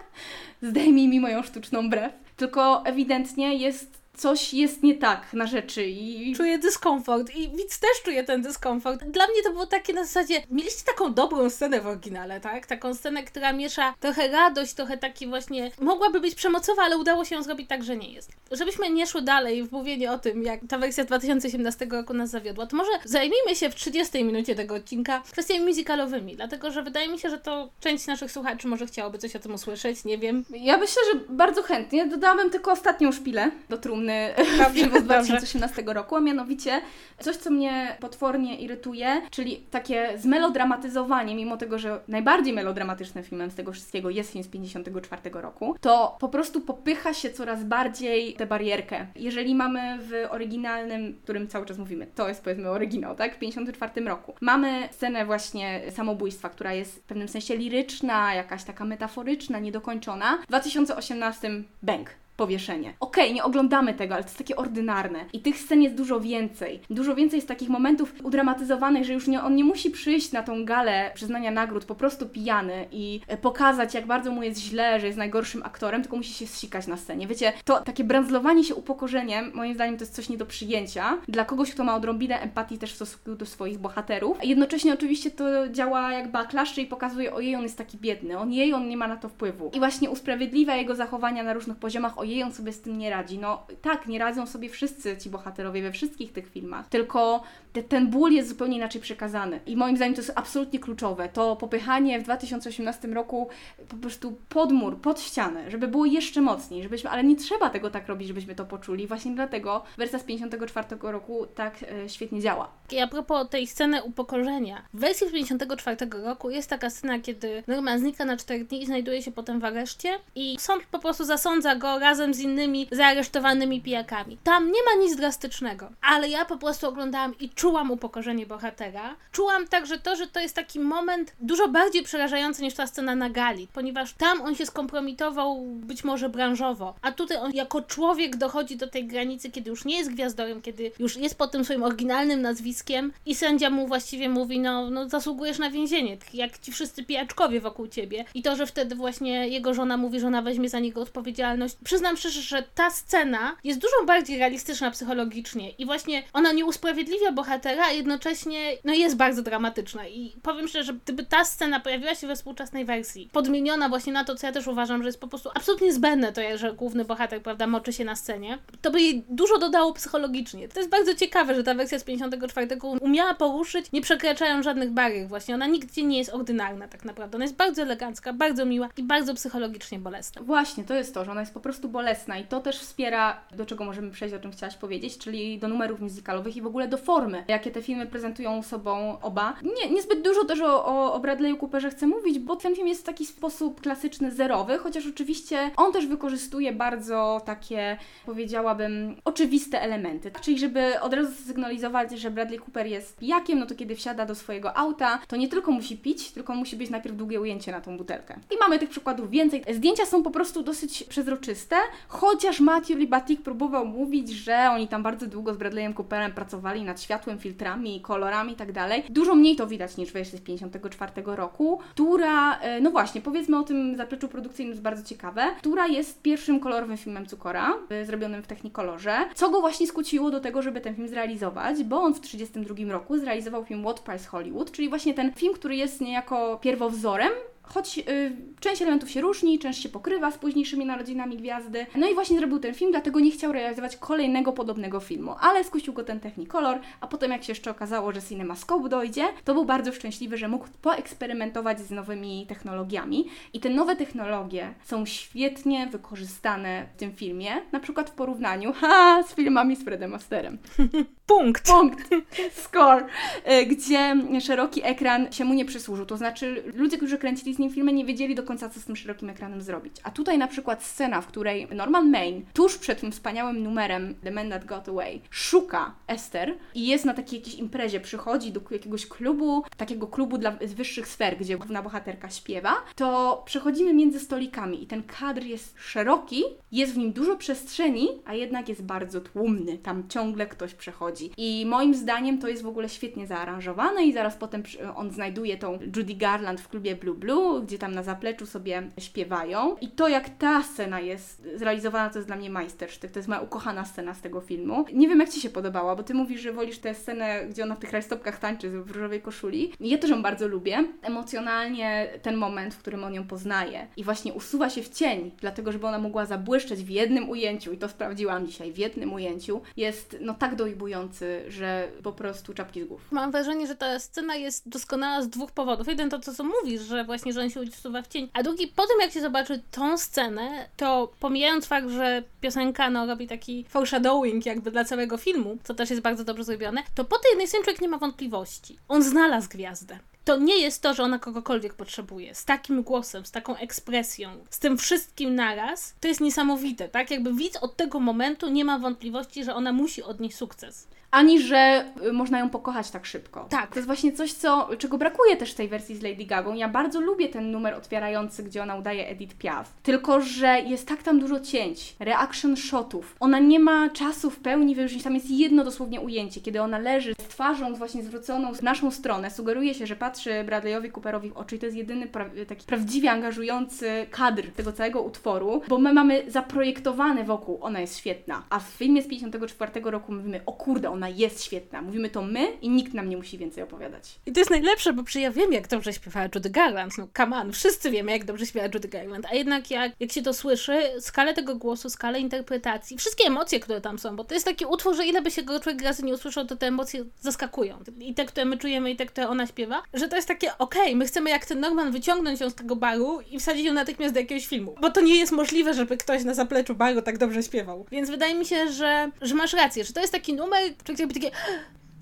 zdejmij mi moją sztuczną brew, tylko ewidentnie jest coś jest nie tak na rzeczy i...
Czuję dyskomfort i widz też czuje ten dyskomfort. Dla mnie to było takie na zasadzie, mieliście taką dobrą scenę w oryginale, tak? Taką scenę, która miesza trochę radość, trochę taki właśnie, mogłaby być przemocowa, ale udało się ją zrobić tak, że nie jest. Żebyśmy nie szły dalej w mówienie o tym, jak ta wersja 2018 roku nas zawiodła, to może zajmijmy się w 30 minucie tego odcinka kwestiami musicalowymi, dlatego, że wydaje mi się, że to część naszych słuchaczy może chciałoby coś o tym usłyszeć, nie wiem.
Ja myślę, że bardzo chętnie. Dodałabym tylko ostatnią szpilę do trumny filmu z 2018 roku, a mianowicie coś, co mnie potwornie irytuje, czyli takie zmelodramatyzowanie, mimo tego, że najbardziej melodramatycznym filmem z tego wszystkiego jest film z 54 roku, to po prostu popycha się coraz bardziej tę barierkę. Jeżeli mamy w oryginalnym, którym cały czas mówimy, to jest powiedzmy oryginał, tak, w 54 roku, mamy scenę właśnie samobójstwa, która jest w pewnym sensie liryczna, jakaś taka metaforyczna, niedokończona. W 2018 bang, powieszenie. Okej, okay, nie oglądamy tego, ale to jest takie ordynarne. I tych scen jest dużo więcej. Dużo więcej jest takich momentów udramatyzowanych, że już nie, on nie musi przyjść na tą galę przyznania nagród po prostu pijany i e, pokazać, jak bardzo mu jest źle, że jest najgorszym aktorem, tylko musi się zsikać na scenie. Wiecie, to takie brandzlowanie się upokorzeniem, moim zdaniem to jest coś nie do przyjęcia dla kogoś, kto ma odrobinę empatii też w stosunku do swoich bohaterów. Jednocześnie oczywiście to działa jak backlash, czyli pokazuje, ojej, on jest taki biedny, on jej, on nie ma na to wpływu. I właśnie usprawiedliwia jego zachowania na różnych poziomach, ojej, on sobie z tym nie radzi. No tak, nie radzą sobie wszyscy ci bohaterowie we wszystkich tych filmach, tylko te, ten ból jest zupełnie inaczej przekazany. I moim zdaniem to jest absolutnie kluczowe. To popychanie w 2018 roku po prostu pod mur, pod ścianę, żeby było jeszcze mocniej, żebyśmy, ale nie trzeba tego tak robić, żebyśmy to poczuli. Właśnie dlatego wersja z 54 roku tak e, świetnie działa.
I a propos tej sceny upokorzenia. W wersji z 54 roku jest taka scena, kiedy Norman znika na 4 dni i znajduje się potem w areszcie i sąd po prostu zasądza go razem z innymi zaaresztowanymi pijakami. Tam nie ma nic drastycznego, ale ja po prostu oglądałam i czułam upokorzenie bohatera. Czułam także to, że to jest taki moment dużo bardziej przerażający niż ta scena na gali, ponieważ tam on się skompromitował być może branżowo, a tutaj on jako człowiek dochodzi do tej granicy, kiedy już nie jest gwiazdorem, kiedy już jest pod tym swoim oryginalnym nazwiskiem i sędzia mu właściwie mówi, no, no zasługujesz na więzienie, jak ci wszyscy pijaczkowie wokół ciebie. I to, że wtedy właśnie jego żona mówi, że ona weźmie za niego odpowiedzialność. Przyznam szczerze, że ta scena jest dużo bardziej realistyczna psychologicznie i właśnie ona nie usprawiedliwia bohatera, a jednocześnie no jest bardzo dramatyczna i powiem szczerze, że gdyby ta scena pojawiła się we współczesnej wersji, podmieniona właśnie na to, co ja też uważam, że jest po prostu absolutnie zbędne to, że główny bohater, prawda, moczy się na scenie, to by jej dużo dodało psychologicznie. To jest bardzo ciekawe, że ta wersja z 54 umiała poruszyć, nie przekraczając żadnych barier właśnie. Ona nigdzie nie jest ordynarna tak naprawdę. Ona jest bardzo elegancka, bardzo miła i bardzo psychologicznie bolesna.
Właśnie, to jest to, że ona jest po prostu bolesna i to też wspiera, do czego możemy przejść, o czym chciałaś powiedzieć, czyli do numerów musicalowych i w ogóle do formy, jakie te filmy prezentują sobą oba. Nie, niezbyt dużo też o, o, o Bradley'u Cooperze chcę mówić, bo ten film jest w taki sposób klasyczny, zerowy, chociaż oczywiście on też wykorzystuje bardzo takie, powiedziałabym, oczywiste elementy. Czyli żeby od razu zasygnalizować, że Bradley Cooper jest pijakiem, no to kiedy wsiada do swojego auta, to nie tylko musi pić, tylko musi być najpierw długie ujęcie na tą butelkę. I mamy tych przykładów więcej. Zdjęcia są po prostu dosyć przezroczyste, chociaż Matthew Libatik próbował mówić, że oni tam bardzo długo z Bradleyem Cooperem pracowali nad światłem, filtrami, kolorami i tak dalej. Dużo mniej to widać niż w wersji z 54 roku, która, e, no właśnie, powiedzmy o tym zapleczu produkcyjnym jest bardzo ciekawe, która jest pierwszym kolorowym filmem Cukora, e, zrobionym w Technicolorze, co go właśnie skłóciło do tego, żeby ten film zrealizować, bo on w 1932 roku zrealizował film What Price Hollywood, czyli właśnie ten film, który jest niejako pierwowzorem choć y, część elementów się różni, część się pokrywa z późniejszymi narodzinami gwiazdy. No i właśnie zrobił ten film, dlatego nie chciał realizować kolejnego podobnego filmu, ale skusił go ten Technicolor, a potem jak się jeszcze okazało, że CinemaScope dojdzie, to był bardzo szczęśliwy, że mógł poeksperymentować z nowymi technologiami i te nowe technologie są świetnie wykorzystane w tym filmie, na przykład w porównaniu ha, z filmami z Fredem Asterem.
Punkt.
Punkt. Score. Y, Gdzie szeroki ekran się mu nie przysłużył. To znaczy, ludzie, którzy kręcili z nim filmy, nie wiedzieli do końca, co z tym szerokim ekranem zrobić. A tutaj na przykład scena, w której Norman Main, tuż przed tym wspaniałym numerem The Man That Got Away, szuka Esther i jest na takiej jakiejś imprezie, przychodzi do jakiegoś klubu, takiego klubu dla wyższych sfer, gdzie główna bohaterka śpiewa, to przechodzimy między stolikami i ten kadr jest szeroki, jest w nim dużo przestrzeni, a jednak jest bardzo tłumny. Tam ciągle ktoś przechodzi. I moim zdaniem to jest w ogóle świetnie zaaranżowane i zaraz potem on znajduje tą Judy Garland w klubie Blue Blue, gdzie tam na zapleczu sobie śpiewają. I to jak ta scena jest zrealizowana, to jest dla mnie majstersztyk. To jest moja ukochana scena z tego filmu. Nie wiem jak Ci się podobała, bo Ty mówisz, że wolisz tę scenę, gdzie ona w tych rajstopkach tańczy w różowej koszuli. Ja też ją bardzo lubię. Emocjonalnie ten moment, w którym on ją poznaje i właśnie usuwa się w cień, dlatego żeby ona mogła zabłyszczeć w jednym ujęciu i to sprawdziłam dzisiaj, w jednym ujęciu, jest no tak dojmujący, że po prostu czapki z głów.
Mam wrażenie, że ta scena jest doskonała z dwóch powodów. Jeden to, co mówisz, że właśnie, że on się usuwa w cień, a drugi, po tym jak się zobaczy tą scenę, to pomijając fakt, że piosenka no, robi taki foreshadowing jakby dla całego filmu, co też jest bardzo dobrze zrobione, to po tej jednej scenie człowiek nie ma wątpliwości. On znalazł gwiazdę. To nie jest to, że ona kogokolwiek potrzebuje. Z takim głosem, z taką ekspresją, z tym wszystkim naraz, to jest niesamowite, tak? Jakby widz od tego momentu nie ma wątpliwości, że ona musi odnieść sukces.
Ani, że y, można ją pokochać tak szybko.
Tak.
To jest właśnie coś, co, czego brakuje też w tej wersji z Lady Gagą. Ja bardzo lubię ten numer otwierający, gdzie ona udaje Edith Piaf. Tylko, że jest tak tam dużo cięć, reaction shotów. Ona nie ma czasu w pełni wyróżnić. Tam jest jedno dosłownie ujęcie, kiedy ona leży z twarzą właśnie zwróconą w naszą stronę. Sugeruje się, że patrzy Bradleyowi Cooperowi w oczy i to jest jedyny pra- taki prawdziwie angażujący kadr tego całego utworu, bo my mamy zaprojektowane wokół, ona jest świetna. A w filmie z 54 roku mówimy, o kurde, ona jest świetna. Mówimy to my i nikt nam nie musi więcej opowiadać.
I to jest najlepsze, bo przecież ja wiem, jak dobrze śpiewała Judy Garland. No come on, wszyscy wiemy, jak dobrze śpiewa Judy Garland. A jednak jak, jak się to słyszy, skalę tego głosu, skalę interpretacji, wszystkie emocje, które tam są, bo to jest taki utwór, że ile by się go człowiek razy nie usłyszał, to te emocje zaskakują. I te, które my czujemy, i te, które ona śpiewa, że to jest takie, okej, my chcemy jak ten Norman wyciągnąć ją z tego baru i wsadzić ją natychmiast do jakiegoś filmu. Bo to nie jest możliwe, żeby ktoś na zapleczu baru tak dobrze śpiewał. Więc wydaje mi się, że, że masz rację, że to jest taki numer, człowiek jakby takie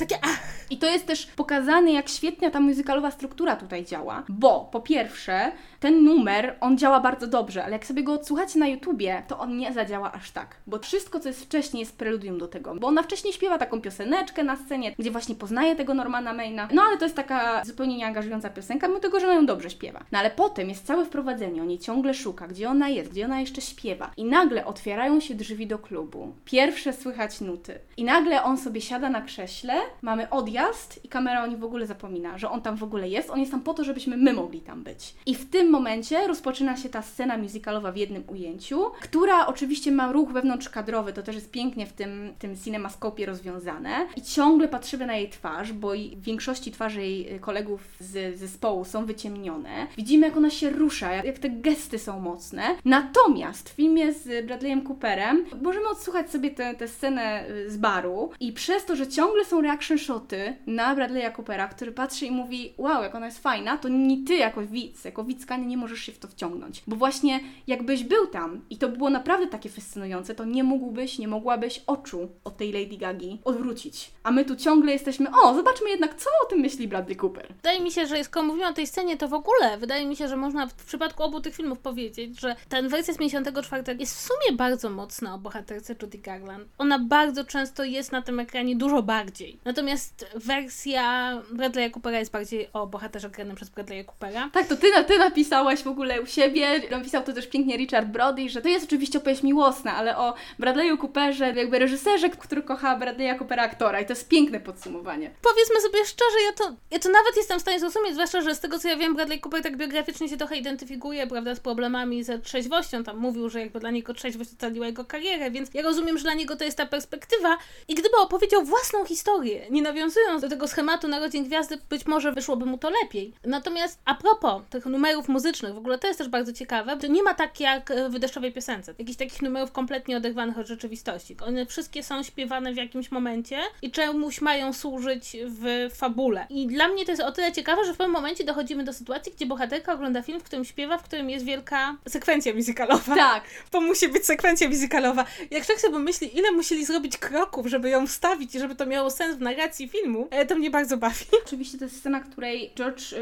takie ach,
I to jest też pokazane, jak świetnie ta muzykalowa struktura tutaj działa, bo po pierwsze, ten numer, on działa bardzo dobrze, ale jak sobie go odsłuchacie na YouTubie, to on nie zadziała aż tak, bo wszystko, co jest wcześniej, jest preludium do tego, bo ona wcześniej śpiewa taką pioseneczkę na scenie, gdzie właśnie poznaje tego Normana Maina, no ale to jest taka zupełnie nieangażująca piosenka, mimo tego, że ona ją dobrze śpiewa. No ale potem jest całe wprowadzenie, on jej ciągle szuka, gdzie ona jest, gdzie ona jeszcze śpiewa. I nagle otwierają się drzwi do klubu, pierwsze słychać nuty. I nagle on sobie siada na krześle, mamy odjazd i kamera o nim w ogóle zapomina, że on tam w ogóle jest. On jest tam po to, żebyśmy my mogli tam być. I w tym momencie rozpoczyna się ta scena musicalowa w jednym ujęciu, która oczywiście ma ruch wewnątrzkadrowy, to też jest pięknie w tym, tym cinemaskopie rozwiązane. I ciągle patrzymy na jej twarz, bo w większości twarzy jej y, kolegów z zespołu są wyciemnione. Widzimy, jak ona się rusza, jak, jak te gesty są mocne. Natomiast w filmie z Bradleyem Cooperem możemy odsłuchać sobie tę scenę y, z baru i przez to, że ciągle są reaction shoty na Bradley'a Coopera, który patrzy i mówi, wow, jak ona jest fajna, to ni ty jako widz, jako widzka nie możesz się w to wciągnąć. Bo właśnie jakbyś był tam i to było naprawdę takie fascynujące, to nie mógłbyś, nie mogłabyś oczu od tej Lady Gagi odwrócić. A my tu ciągle jesteśmy, o, zobaczmy jednak, co o tym myśli Bradley Cooper.
Wydaje mi się, że skoro mówimy o tej scenie, to w ogóle wydaje mi się, że można w przypadku obu tych filmów powiedzieć, że ten wersja z 54 jest w sumie bardzo mocna o bohaterce Judy Garland. Ona bardzo często jest na tym ekranie dużo bardziej. Natomiast wersja Bradley'a Coopera jest bardziej o bohaterze granym przez Bradley'a Coopera.
Tak, to ty, ty napisałaś w ogóle u siebie, napisał to też pięknie Richard Brody, że to jest oczywiście opowieść miłosna, ale o Bradley'u Cooperze, jakby reżyserze, który kocha Bradley'a Coopera aktora i to jest piękne podsumowanie.
Powiedzmy sobie szczerze, ja to, ja to nawet jestem w stanie zrozumieć, zwłaszcza, że z tego co ja wiem, Bradley Cooper tak biograficznie się trochę identyfikuje, prawda, z problemami ze trzeźwością. Tam mówił, że jakby dla niego trzeźwość ocaliła jego karierę, więc ja rozumiem, że dla niego to jest ta perspektywa. I gdyby opowiedział własną historię, historię, nie nawiązując do tego schematu Narodzin Gwiazdy, być może wyszłoby mu to lepiej. Natomiast a propos tych numerów muzycznych, w ogóle to jest też bardzo ciekawe, że nie ma tak jak w deszczowej piosence, jakichś takich numerów kompletnie oderwanych od rzeczywistości. One wszystkie są śpiewane w jakimś momencie i czemuś mają służyć w fabule. I dla mnie to jest o tyle ciekawe, że w pewnym momencie dochodzimy do sytuacji, gdzie bohaterka ogląda film, w którym śpiewa, w którym jest wielka sekwencja muzykalowa.
Tak.
To musi być sekwencja muzykalowa. Jak człowiek sobie myśli, ile musieli zrobić kroków, żeby ją wstawić i żeby to miało sens narracji filmu, e, to mnie bardzo bawi.
Oczywiście to jest scena, której George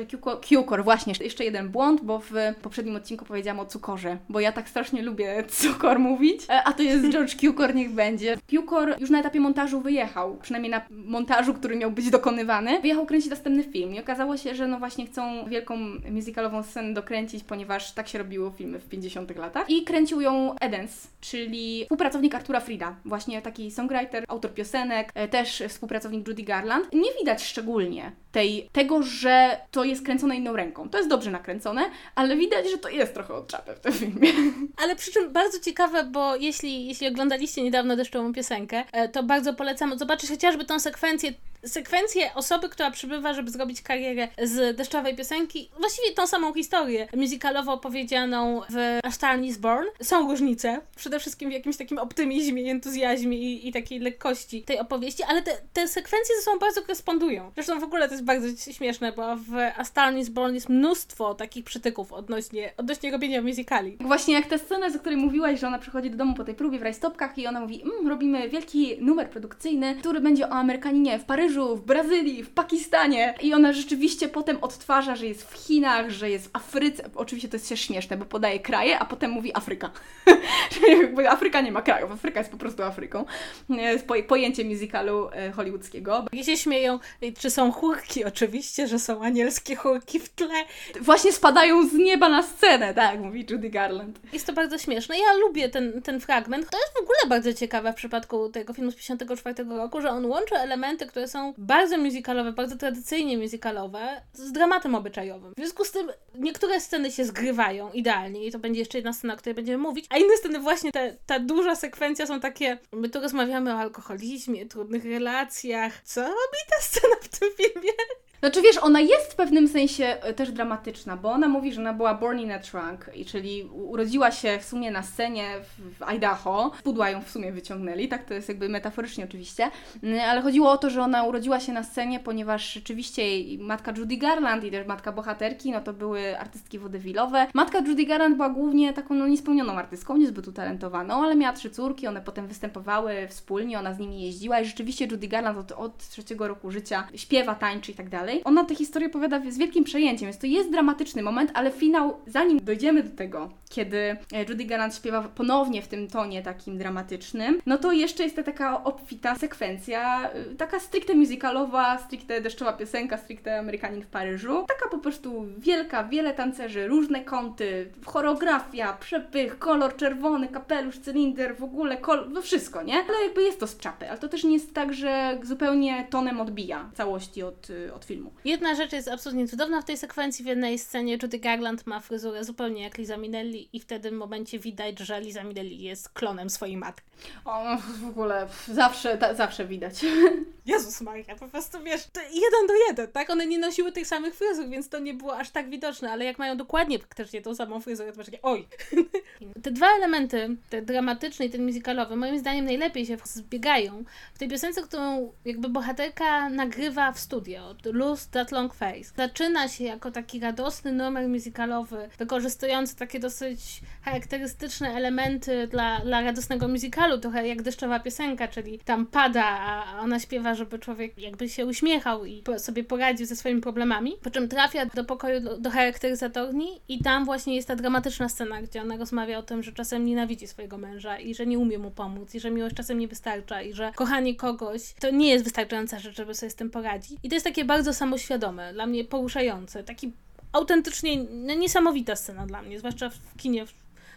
Cukor, właśnie, jeszcze jeden błąd, bo w poprzednim odcinku powiedziałam o cukorze, bo ja tak strasznie lubię cukor mówić, e, a to jest George Cukor, niech będzie. Cukor już na etapie montażu wyjechał, przynajmniej na montażu, który miał być dokonywany, wyjechał kręcić następny film i okazało się, że no właśnie chcą wielką musicalową scenę dokręcić, ponieważ tak się robiło filmy w 50 latach i kręcił ją Edens, czyli współpracownik Artura Frida, właśnie taki songwriter, autor piosenek, e, też współpracownik Judy Garland. Nie widać szczególnie tej, tego, że to jest kręcone inną ręką. To jest dobrze nakręcone, ale widać, że to jest trochę od czapy w tym filmie.
Ale przy czym bardzo ciekawe, bo jeśli, jeśli oglądaliście niedawno deszczową piosenkę, e, to bardzo polecam zobaczyć chociażby tą sekwencję sekwencję osoby, która przybywa, żeby zrobić karierę z deszczowej piosenki, właściwie tą samą historię musicalowo opowiedzianą w A Star Is Born. Są różnice, przede wszystkim w jakimś takim optymizmie, entuzjazmie i, i takiej lekkości tej opowieści, ale te, te sekwencje ze sobą bardzo korespondują. Zresztą w ogóle to jest bardzo śmieszne, bo w A Star Is Born jest mnóstwo takich przytyków odnośnie, odnośnie robienia musicali.
Właśnie jak ta scena, z której mówiłaś, że ona przychodzi do domu po tej próbie w rajstopkach i ona mówi, mmm, robimy wielki numer produkcyjny, który będzie o Amerykaninie w Paryżu, Paryżu, w Brazylii, w Pakistanie. I ona rzeczywiście potem odtwarza, że jest w Chinach, że jest w Afryce. Oczywiście to jest się śmieszne, bo podaje kraje, a potem mówi Afryka. Afryka nie ma krajów, Afryka jest po prostu Afryką. Jest pojęcie musicalu e, hollywoodzkiego.
I się śmieją, czy są chórki? Oczywiście, że są anielskie chórki w tle.
Właśnie spadają z nieba na scenę, tak, mówi Judy Garland.
Jest to bardzo śmieszne. Ja lubię ten, ten fragment. To jest w ogóle bardzo ciekawe w przypadku tego filmu z 1954 roku, że on łączy elementy, które są są bardzo musicalowe, bardzo tradycyjnie musicalowe, z dramatem obyczajowym. W związku z tym niektóre sceny się zgrywają idealnie i to będzie jeszcze jedna scena, o której będziemy mówić, a inne sceny właśnie, te, ta duża sekwencja są takie, my tu rozmawiamy o alkoholizmie, trudnych relacjach. Co robi ta scena w tym filmie?
Znaczy wiesz, ona jest w pewnym sensie e, też dramatyczna, bo ona mówi, że ona była born in a trunk, czyli urodziła się w sumie na scenie w Idaho, pudła ją w sumie wyciągnęli, tak to jest jakby metaforycznie oczywiście, mm, ale chodziło o to, że ona urodziła się na scenie, ponieważ rzeczywiście jej matka Judy Garland i też matka bohaterki, no to były artystki wodewilowe. Matka Judy Garland była głównie taką no, niespełnioną artystką, niezbyt utalentowaną, ale miała trzy córki, one potem występowały wspólnie, ona z nimi jeździła i rzeczywiście Judy Garland od, od trzeciego roku życia śpiewa, tańczy i tak dalej dalej. Ona tę historię opowiada z wielkim przejęciem, więc to jest dramatyczny moment, ale finał, zanim dojdziemy do tego, kiedy e, Judy Garland śpiewa ponownie w tym tonie takim dramatycznym, no to jeszcze jest ta taka obfita sekwencja, y, taka stricte musicalowa, stricte deszczowa piosenka, stricte Amerykanin w Paryżu. Taka po prostu wielka, wiele tancerzy, różne kąty, choreografia, przepych, kolor czerwony, kapelusz, cylinder, w ogóle kolor, no wszystko, nie? Ale jakby jest to z czapy, ale to też nie jest tak, że zupełnie tonem odbija całości od, y, od filmu filmu.
Jedna rzecz jest absolutnie cudowna w tej sekwencji. W jednej scenie Judy Garland ma fryzurę zupełnie jak Liza Minnelli i w tym momencie widać, że Liza Minnelli jest klonem swojej matki.
O, no, w ogóle zawsze, ta, zawsze widać.
Jezus Maria, po prostu wiesz, jeden do jeden, tak? One nie nosiły tych samych fryzur, więc to nie było aż tak widoczne, ale jak mają dokładnie praktycznie tą samą fryzurę, to masz takie, oj! Te dwa elementy, ten dramatyczny i ten musicalowy, moim zdaniem najlepiej się zbiegają w tej piosence, którą jakby bohaterka nagrywa w studio. Lose That Long Face. Zaczyna się jako taki radosny numer musicalowy, wykorzystujący takie dosyć charakterystyczne elementy dla, dla radosnego musicalu, trochę jak deszczowa piosenka, czyli tam pada, a ona śpiewa, żeby człowiek jakby się uśmiechał i sobie poradził ze swoimi problemami. Po czym trafia do pokoju do, charakteryzatorni i tam właśnie jest ta dramatyczna scena, gdzie ona rozmawia o tym, że czasem nienawidzi swojego męża i że nie umie mu pomóc i że miłość czasem nie wystarcza i że kochanie kogoś to nie jest wystarczająca rzecz, żeby sobie z tym poradzić. I to jest takie bardzo samoświadome, dla mnie poruszające, taki autentycznie no, niesamowita scena dla mnie, zwłaszcza w kinie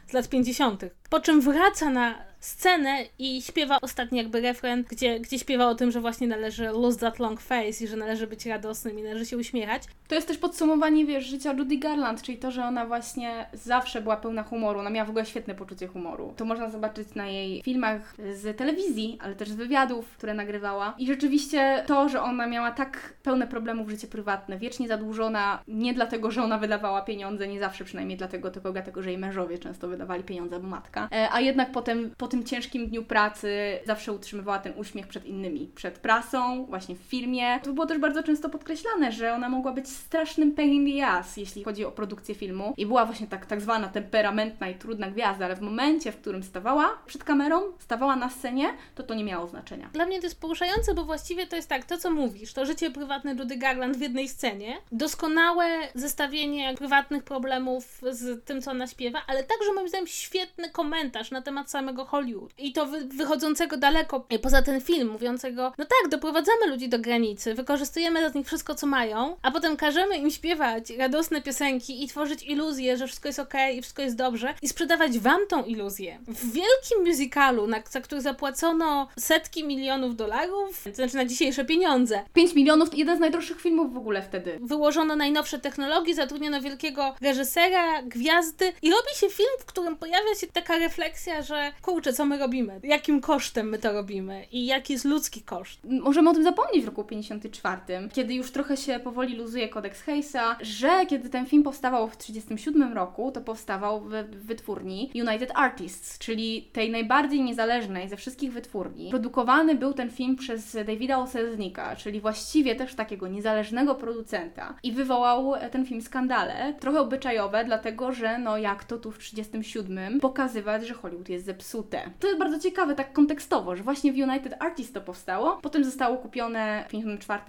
z lat 50. Po czym wraca na scenę i śpiewa ostatni jakby refren, gdzie, gdzie śpiewa o tym, że właśnie należy lose that long face i że należy być radosnym i należy się uśmiechać.
To jest też podsumowanie, wiesz, życia Judy Garland, czyli to, że ona właśnie zawsze była pełna humoru. Ona miała w ogóle świetne poczucie humoru. To można zobaczyć na jej filmach z telewizji, ale też z wywiadów, które nagrywała. I rzeczywiście to, że ona miała tak pełne problemów w życie prywatne, wiecznie zadłużona, nie dlatego, że ona wydawała pieniądze, nie zawsze przynajmniej dlatego, tylko dlatego, że jej mężowie często wydawali pieniądze, bo matka. E, a jednak potem, po tym ciężkim dniu pracy zawsze utrzymywała ten uśmiech przed innymi, przed prasą, właśnie w filmie. To było też bardzo często podkreślane, że ona mogła być strasznym pain in the ass, jeśli chodzi o produkcję filmu. I była właśnie tak, tak zwana temperamentna i trudna gwiazda, ale w momencie, w którym stawała przed kamerą, stawała na scenie, to to nie miało znaczenia.
Dla mnie to jest poruszające, bo właściwie to jest tak, to co mówisz, to życie prywatne Judy Garland w jednej scenie, doskonałe zestawienie prywatnych problemów z tym, co ona śpiewa, ale także moim zdaniem świetny komentarz na temat samego Hollywood. I to wy wychodzącego daleko poza ten film, mówiącego, no tak, doprowadzamy ludzi do granicy, wykorzystujemy z nich wszystko, co mają, a potem każemy im śpiewać radosne piosenki i tworzyć iluzję, że wszystko jest ok i wszystko jest dobrze i sprzedawać wam tą iluzję. W wielkim musicalu, na, za który zapłacono setki milionów dolarów, to znaczy na dzisiejsze pieniądze.
5 milionów, jeden z najdroższych filmów w ogóle wtedy.
Wyłożono najnowsze technologie, zatrudniono wielkiego reżysera, gwiazdy i robi się film, w którym pojawia się taka refleksja, że kurczę, co my robimy? Jakim kosztem my to robimy? I jaki jest ludzki koszt?
Możemy o tym zapomnieć w roku 54, kiedy już trochę się powoli luzuje kodeks Hayesa, że kiedy ten film powstawał w 37 roku, to powstawał w wytwórni United Artists, czyli tej najbardziej niezależnej ze wszystkich wytwórni. Produkowany był ten film przez Davida Oselznika, czyli właściwie też takiego niezależnego producenta i wywołał ten film skandale, trochę obyczajowe, dlatego że no jak to tu w 37 pokazywać, że Hollywood jest zepsute. To jest bardzo ciekawe tak kontekstowo, że właśnie w United Artists to powstało, potem zostało kupione w 54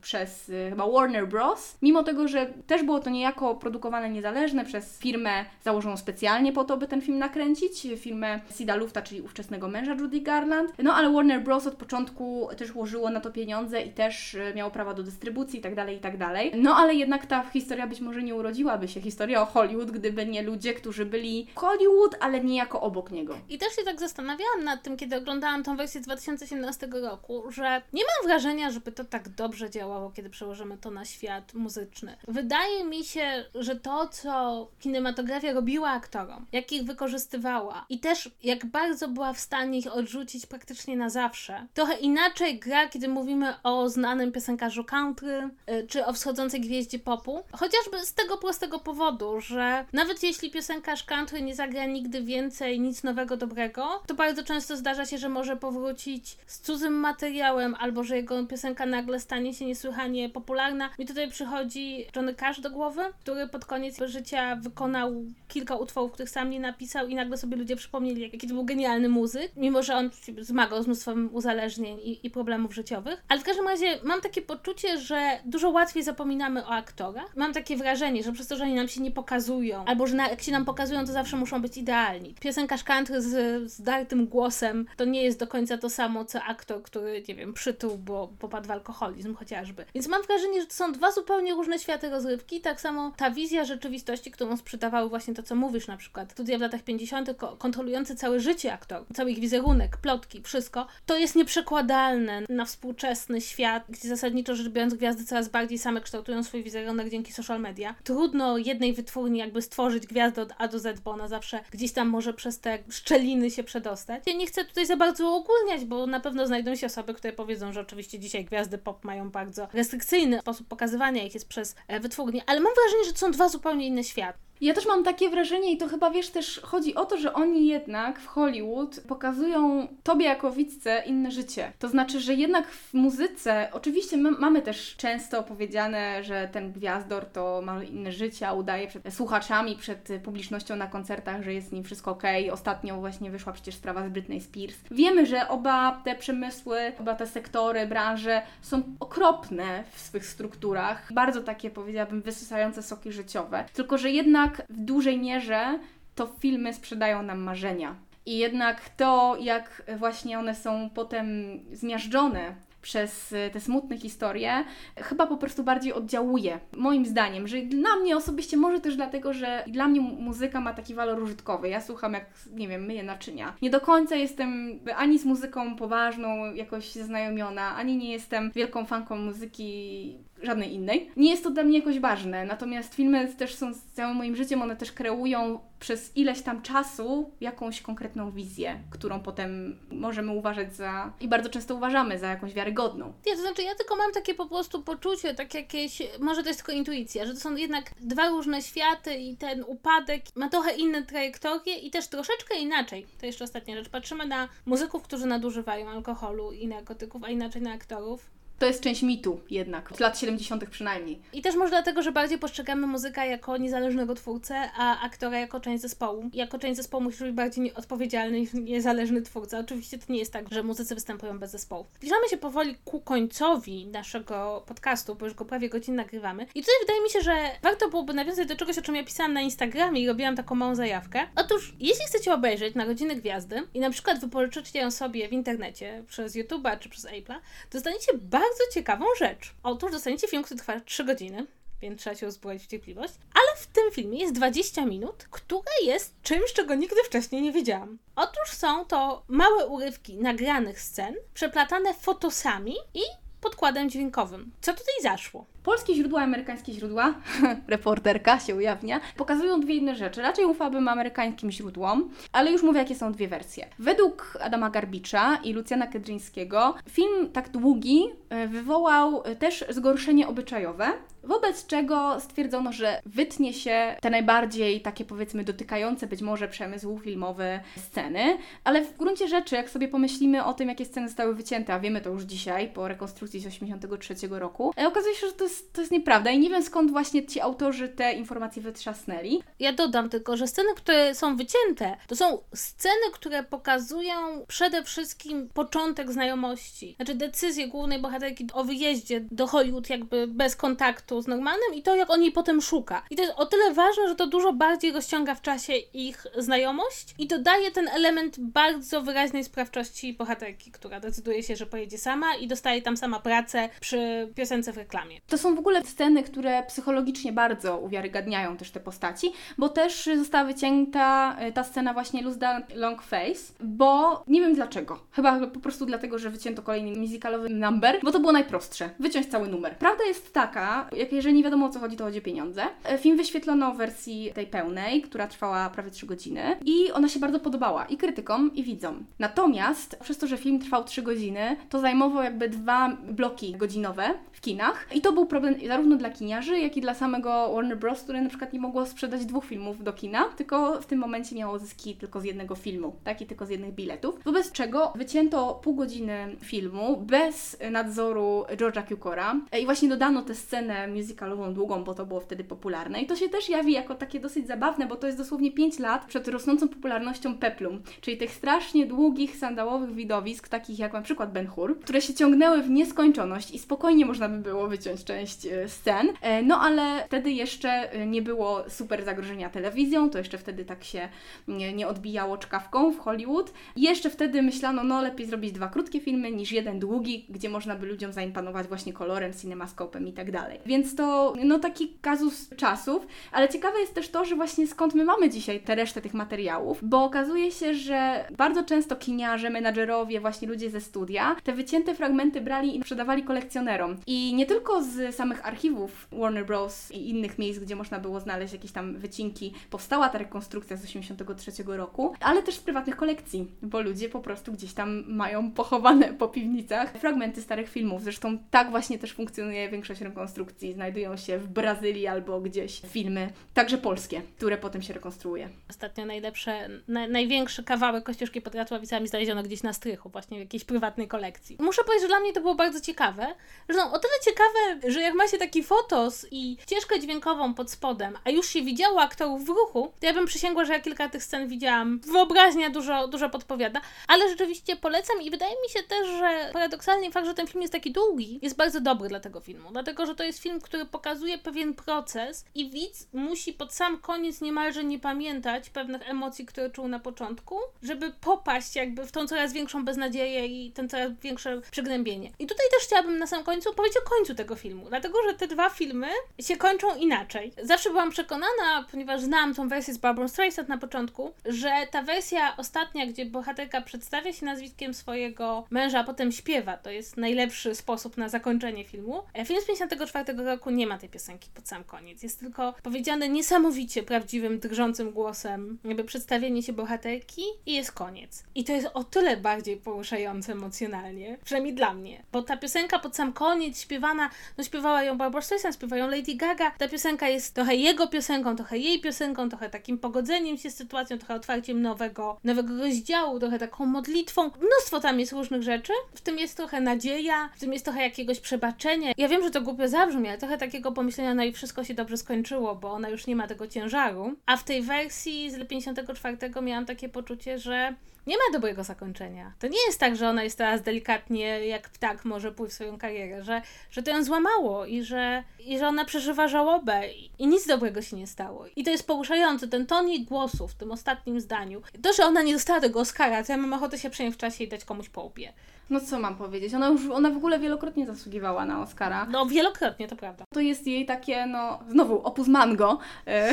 przez y, chyba Warner Bros. Mimo tego, że też było to niejako produkowane niezależne przez firmę założoną specjalnie po to, by ten film nakręcić, firmę Sida Lufta, czyli ówczesnego męża Judy Garland. No ale Warner Bros. od początku też łożyło na to pieniądze i też y, miało prawa do dystrybucji i tak dalej, i tak dalej. No ale jednak ta historia być może nie urodziłaby się, historia o Hollywood, gdyby nie ludzie, którzy byli Hollywood, ale niejako obok niego.
I też się tak zastanawiałam nad tym, kiedy oglądałam tą wersję z 2017 roku, że nie mam wrażenia, żeby to tak dobrze działało, kiedy przełożymy to na świat muzyczny. Wydaje mi się, że to, co kinematografia robiła aktorom, jak ich wykorzystywała i też jak bardzo była w stanie ich odrzucić praktycznie na zawsze, trochę inaczej gra, kiedy mówimy o znanym piosenkarzu country y, czy o wschodzącej gwieździe popu. Chociażby z tego prostego powodu, że nawet jeśli piosenkarz country nie zagra nigdy więcej nic nowego, dobrego, to bardzo często zdarza się, że może powrócić z cudzym materiałem albo że jego piosenka nagle stanie się niesłychanie popularna. Mi tutaj przychodzi Johnny Cash do głowy, który pod koniec życia wykonał kilka utworów, których sam nie napisał i nagle sobie ludzie przypomnieli, jaki to był genialny muzyk, mimo że on zmagał z mnóstwem uzależnień i, i problemów życiowych. Ale w każdym razie mam takie poczucie, że dużo łatwiej zapominamy o aktorach. Mam takie wrażenie, że przez to, że oni nam się nie pokazują, albo że na, jak się nam pokazują, to zawsze muszą być idealni. Piosenkarz country z zdartym głosem to nie jest do końca to samo, co aktor, który, nie wiem, przytuł, bo popadł w alkoholizm chociażby. Więc mam wrażenie, że to są dwa zupełnie różne światy rozrywki. Tak samo ta wizja rzeczywistości, którą sprzedawały właśnie to, co mówisz, na przykład studia w latach 50., kontrolujące całe życie aktorów, cały ich wizerunek, plotki, wszystko, to jest nieprzekładalne na współczesny świat, gdzie zasadniczo rzecz biorąc gwiazdy coraz bardziej same kształtują swój wizerunek dzięki social media. Trudno jednej wytwórni jakby stworzyć gwiazdę od A do Z, bo ona zawsze gdzieś tam może przez te szczeliny się przedostać. Ja nie chcę tutaj za bardzo uogólniać, bo na pewno znajdą się osoby, które powiedzą, że oczywiście dzisiaj gwiazdy pop mają bardzo restrykcyjny sposób pokazywania ich jest przez e, wytwórnie, ale mam wrażenie, że to są dwa zupełnie inne światy.
Ja też mam takie wrażenie i to chyba wiesz też chodzi o to, że oni jednak w Hollywood pokazują tobie jako widzce inne życie. To znaczy, że jednak w muzyce, oczywiście my, mamy też często powiedziane, że ten gwiazdor to ma inne życie, a udaje przed słuchaczami, przed publicznością na koncertach, że jest z nim wszystko ok. Ostatnio właśnie wyszła przecież sprawa z Britney Spears. Wiemy, że oba te przemysły, oba te sektory, branże są okropne w swych strukturach. Bardzo takie powiedziałabym wysysające soki życiowe. Tylko, że jednak jednak w dużej mierze to filmy sprzedają nam marzenia. I jednak to, jak właśnie one są potem zmiażdżone przez y, te smutne historie, chyba po prostu bardziej oddziałuje. Moim zdaniem, że dla mnie osobiście może też dlatego, że dla mnie muzyka ma taki walor użytkowy. Ja słucham jak, nie wiem, myję naczynia. Nie do końca jestem ani z muzyką poważną jakoś zaznajomiona, ani nie jestem wielką fanką muzyki żadnej innej. Nie jest to dla mnie jakoś ważne, natomiast filmy też są z całym moim życiem, one też kreują przez ileś tam czasu jakąś konkretną wizję, którą potem możemy uważać za i bardzo często uważamy za jakąś wiarygodną.
Nie, to znaczy ja tylko mam takie po prostu poczucie, tak jakieś, może to jest tylko intuicja, że to są jednak dwa różne światy i ten upadek ma trochę inne trajektorie i też troszeczkę inaczej. To jeszcze ostatnia rzecz. Patrzymy na muzyków, którzy nadużywają alkoholu i narkotyków, a inaczej na aktorów.
To jest część mitu jednak, z lat 70. przynajmniej.
I też może dlatego, że bardziej postrzegamy muzyka jako niezależnego twórcę, a aktora jako część zespołu. Jako część zespołu musi być bardziej odpowiedzialny niż niezależny twórca. Oczywiście to nie jest tak, że muzycy występują bez zespołu. Zbliżamy się powoli ku końcowi naszego podcastu, bo już go prawie godzinę nagrywamy. I tutaj wydaje mi się, że warto byłoby nawiązać do czegoś, o czym ja pisałam na Instagramie i robiłam taką małą zajawkę. Otóż, jeśli chcecie obejrzeć na godzinę gwiazdy i na przykład wypożyczycie ją sobie w internecie przez YouTube'a czy przez Apple'a, dostaniecie bardzo bardzo ciekawą rzecz. Otóż dostaniecie film, który trwa 3 godziny, więc trzeba się uzbroić w cierpliwość. Ale w tym filmie jest 20 minut, które jest czymś, czego nigdy wcześniej nie wiedziałam. Otóż są to małe urywki nagranych scen, przeplatane fotosami i podkładem dźwiękowym. Co tutaj zaszło?
Polskie źródła, amerykańskie źródła, reporterka się ujawnia, pokazują dwie inne rzeczy. Raczej ufałabym amerykańskim źródłom, ale już mówię, jakie są dwie wersje. Według Adama Garbicza i Lucjana Kedrzyńskiego film tak długi e, wywołał e, też zgorszenie obyczajowe, wobec czego stwierdzono, że wytnie się te najbardziej takie powiedzmy dotykające być może przemysł filmowy sceny, ale w gruncie rzeczy, jak sobie pomyślimy o tym, jakie sceny zostały wycięte, a wiemy to już dzisiaj po rekonstrukcji z 1983 roku, e, okazuje się, że to jest jest, to jest nieprawda i nie wiem skąd właśnie ci autorzy te informacje wytrzasnęli.
Ja dodam tylko, że sceny, które są wycięte, to są sceny, które pokazują przede wszystkim początek znajomości. Znaczy decyzję głównej bohaterki o wyjeździe do Hollywood jakby bez kontaktu z Normanem i to, jak on jej potem szuka. I to jest o tyle ważne, że to dużo bardziej rozciąga w czasie ich znajomość i dodaje ten element bardzo wyraźnej sprawczości bohaterki, która decyduje się, że pojedzie sama i dostaje tam sama pracę przy piosence w reklamie.
To są w ogóle sceny, które psychologicznie bardzo uwiarygadniają też te postaci, bo też została wycięta e, ta scena właśnie Lose That Long Face, bo nie wiem dlaczego. Chyba po prostu dlatego, że wycięto kolejny musicalowy number, bo to było najprostsze. Wyciąć cały numer. Prawda jest taka, jak jeżeli nie wiadomo o co chodzi, to chodzi o pieniądze. E, film wyświetlono w wersji tej pełnej, która trwała prawie 3 godziny i ona się bardzo podobała i krytykom, i widzom. Natomiast przez to, że film trwał 3 godziny, to zajmował jakby dwa bloki godzinowe w kinach i to był problem zarówno dla kiniarzy, jak i dla samego Warner Bros., które na przykład nie mogło sprzedać dwóch filmów do kina, tylko w tym momencie miało zyski tylko z jednego filmu, tak i tylko z jednych biletów. Wobec czego wycięto pół godziny filmu bez nadzoru George'a Cukora i właśnie dodano tę scenę musicalową długą, bo to było wtedy popularne. I to się też jawi jako takie dosyć zabawne, bo to jest dosłownie 5 lat przed rosnącą popularnością peplum, czyli tych strasznie długich sandałowych widowisk, takich jak na przykład Ben Hur, które się ciągnęły w nieskończoność i spokojnie można by było wyciąć część e, scen. E, no ale wtedy jeszcze e, nie było super zagrożenia telewizją, to jeszcze wtedy tak się nie, nie odbijało czkawką w Hollywood. I jeszcze wtedy myślano, no lepiej zrobić dwa krótkie filmy niż jeden długi, gdzie można by ludziom zaimponować właśnie kolorem, cinemaskopem i tak dalej. Więc to no taki kazus czasów, ale ciekawe jest też to, że właśnie skąd my mamy dzisiaj tę resztę tych materiałów, bo okazuje się, że bardzo często kiniarze, menadżerowie, właśnie ludzie ze studia, te wycięte fragmenty brali i sprzedawali kolekcjonerom. I nie tylko z samych archiwów Warner Bros. i innych miejsc, gdzie można było znaleźć jakieś tam wycinki, powstała ta rekonstrukcja z 1983 roku, ale też z prywatnych kolekcji, bo ludzie po prostu gdzieś tam mają pochowane po piwnicach fragmenty starych filmów. Zresztą tak właśnie też funkcjonuje większość rekonstrukcji. Znajdują się w Brazylii albo gdzieś filmy, także polskie, które potem się rekonstruuje.
Ostatnio najlepsze, na, największy kawałek Kościuszki pod Ratławicami znaleziono gdzieś na strychu, właśnie w jakiejś prywatnej kolekcji. Muszę powiedzieć, że dla mnie to było bardzo ciekawe. Zresztą o tyle ciekawe, że jak ma się taki fotos i ścieżkę dźwiękową pod spodem, a już się widziało aktorów w ruchu, to ja bym przysięgła, że ja kilka tych scen widziałam. Wyobraźnia dużo, dużo podpowiada, ale rzeczywiście polecam i wydaje mi się też, że paradoksalnie fakt, że ten film jest taki długi, jest bardzo dobry dla tego filmu, dlatego, że to jest film, który pokazuje pewien proces i widz musi pod sam koniec niemalże nie pamiętać pewnych emocji, które czuł na początku, żeby popaść jakby w tą coraz większą beznadzieję i ten coraz większe przygnębienie. I tutaj też chciałabym na sam końcu powiedzieć o końcu tego filmu, dlatego, że te dwa filmy się kończą inaczej. Zawsze byłam przekonana, ponieważ znam tą wersję z Barbara Streisand na początku, że ta wersja ostatnia, gdzie bohaterka przedstawia się nazwiskiem swojego męża, a potem śpiewa, to jest najlepszy sposób na zakończenie filmu. E, film z 54 roku nie ma tej piosenki pod sam koniec. Jest tylko powiedziane niesamowicie prawdziwym, drżącym głosem, jakby przedstawienie się bohaterki i jest koniec. I to jest o tyle bardziej poruszające emocjonalnie, przynajmniej dla mnie, bo ta piosenka pod sam koniec śpiewana, no śpiewała ją Barbara Streisand, śpiewają Lady Gaga, ta piosenka jest trochę jego piosenką, trochę jej piosenką, trochę takim pogodzeniem się z sytuacją, trochę otwarciem nowego, nowego rozdziału, trochę taką modlitwą. Mnóstwo tam jest różnych rzeczy, w tym jest trochę nadzieja, w tym jest trochę jakiegoś przebaczenia. Ja wiem, że to głupio zabrzmi, ale trochę takiego pomyślenia, no i wszystko się dobrze skończyło, bo ona już nie ma tego ciężaru. A w tej wersji z 54 miałam takie poczucie, że nie ma dobrego zakończenia. To nie jest tak, że ona jest teraz delikatnie jak ptak może pójść w swoją karierę, że, że to ją złamało i że, i że ona przeżywa żałobę i, nic dobrego się nie stało. I to jest poruszające, ten ton jej głosu w tym ostatnim zdaniu. To, że ona nie dostała tego Oscara, to ja mam ochotę się przejąć w czasie i dać komuś po łbie.
No co mam powiedzieć? Ona już, ona w ogóle wielokrotnie zasługiwała na Oscara.
No wielokrotnie, to prawda.
To jest jej takie, no, znowu opus mango. E,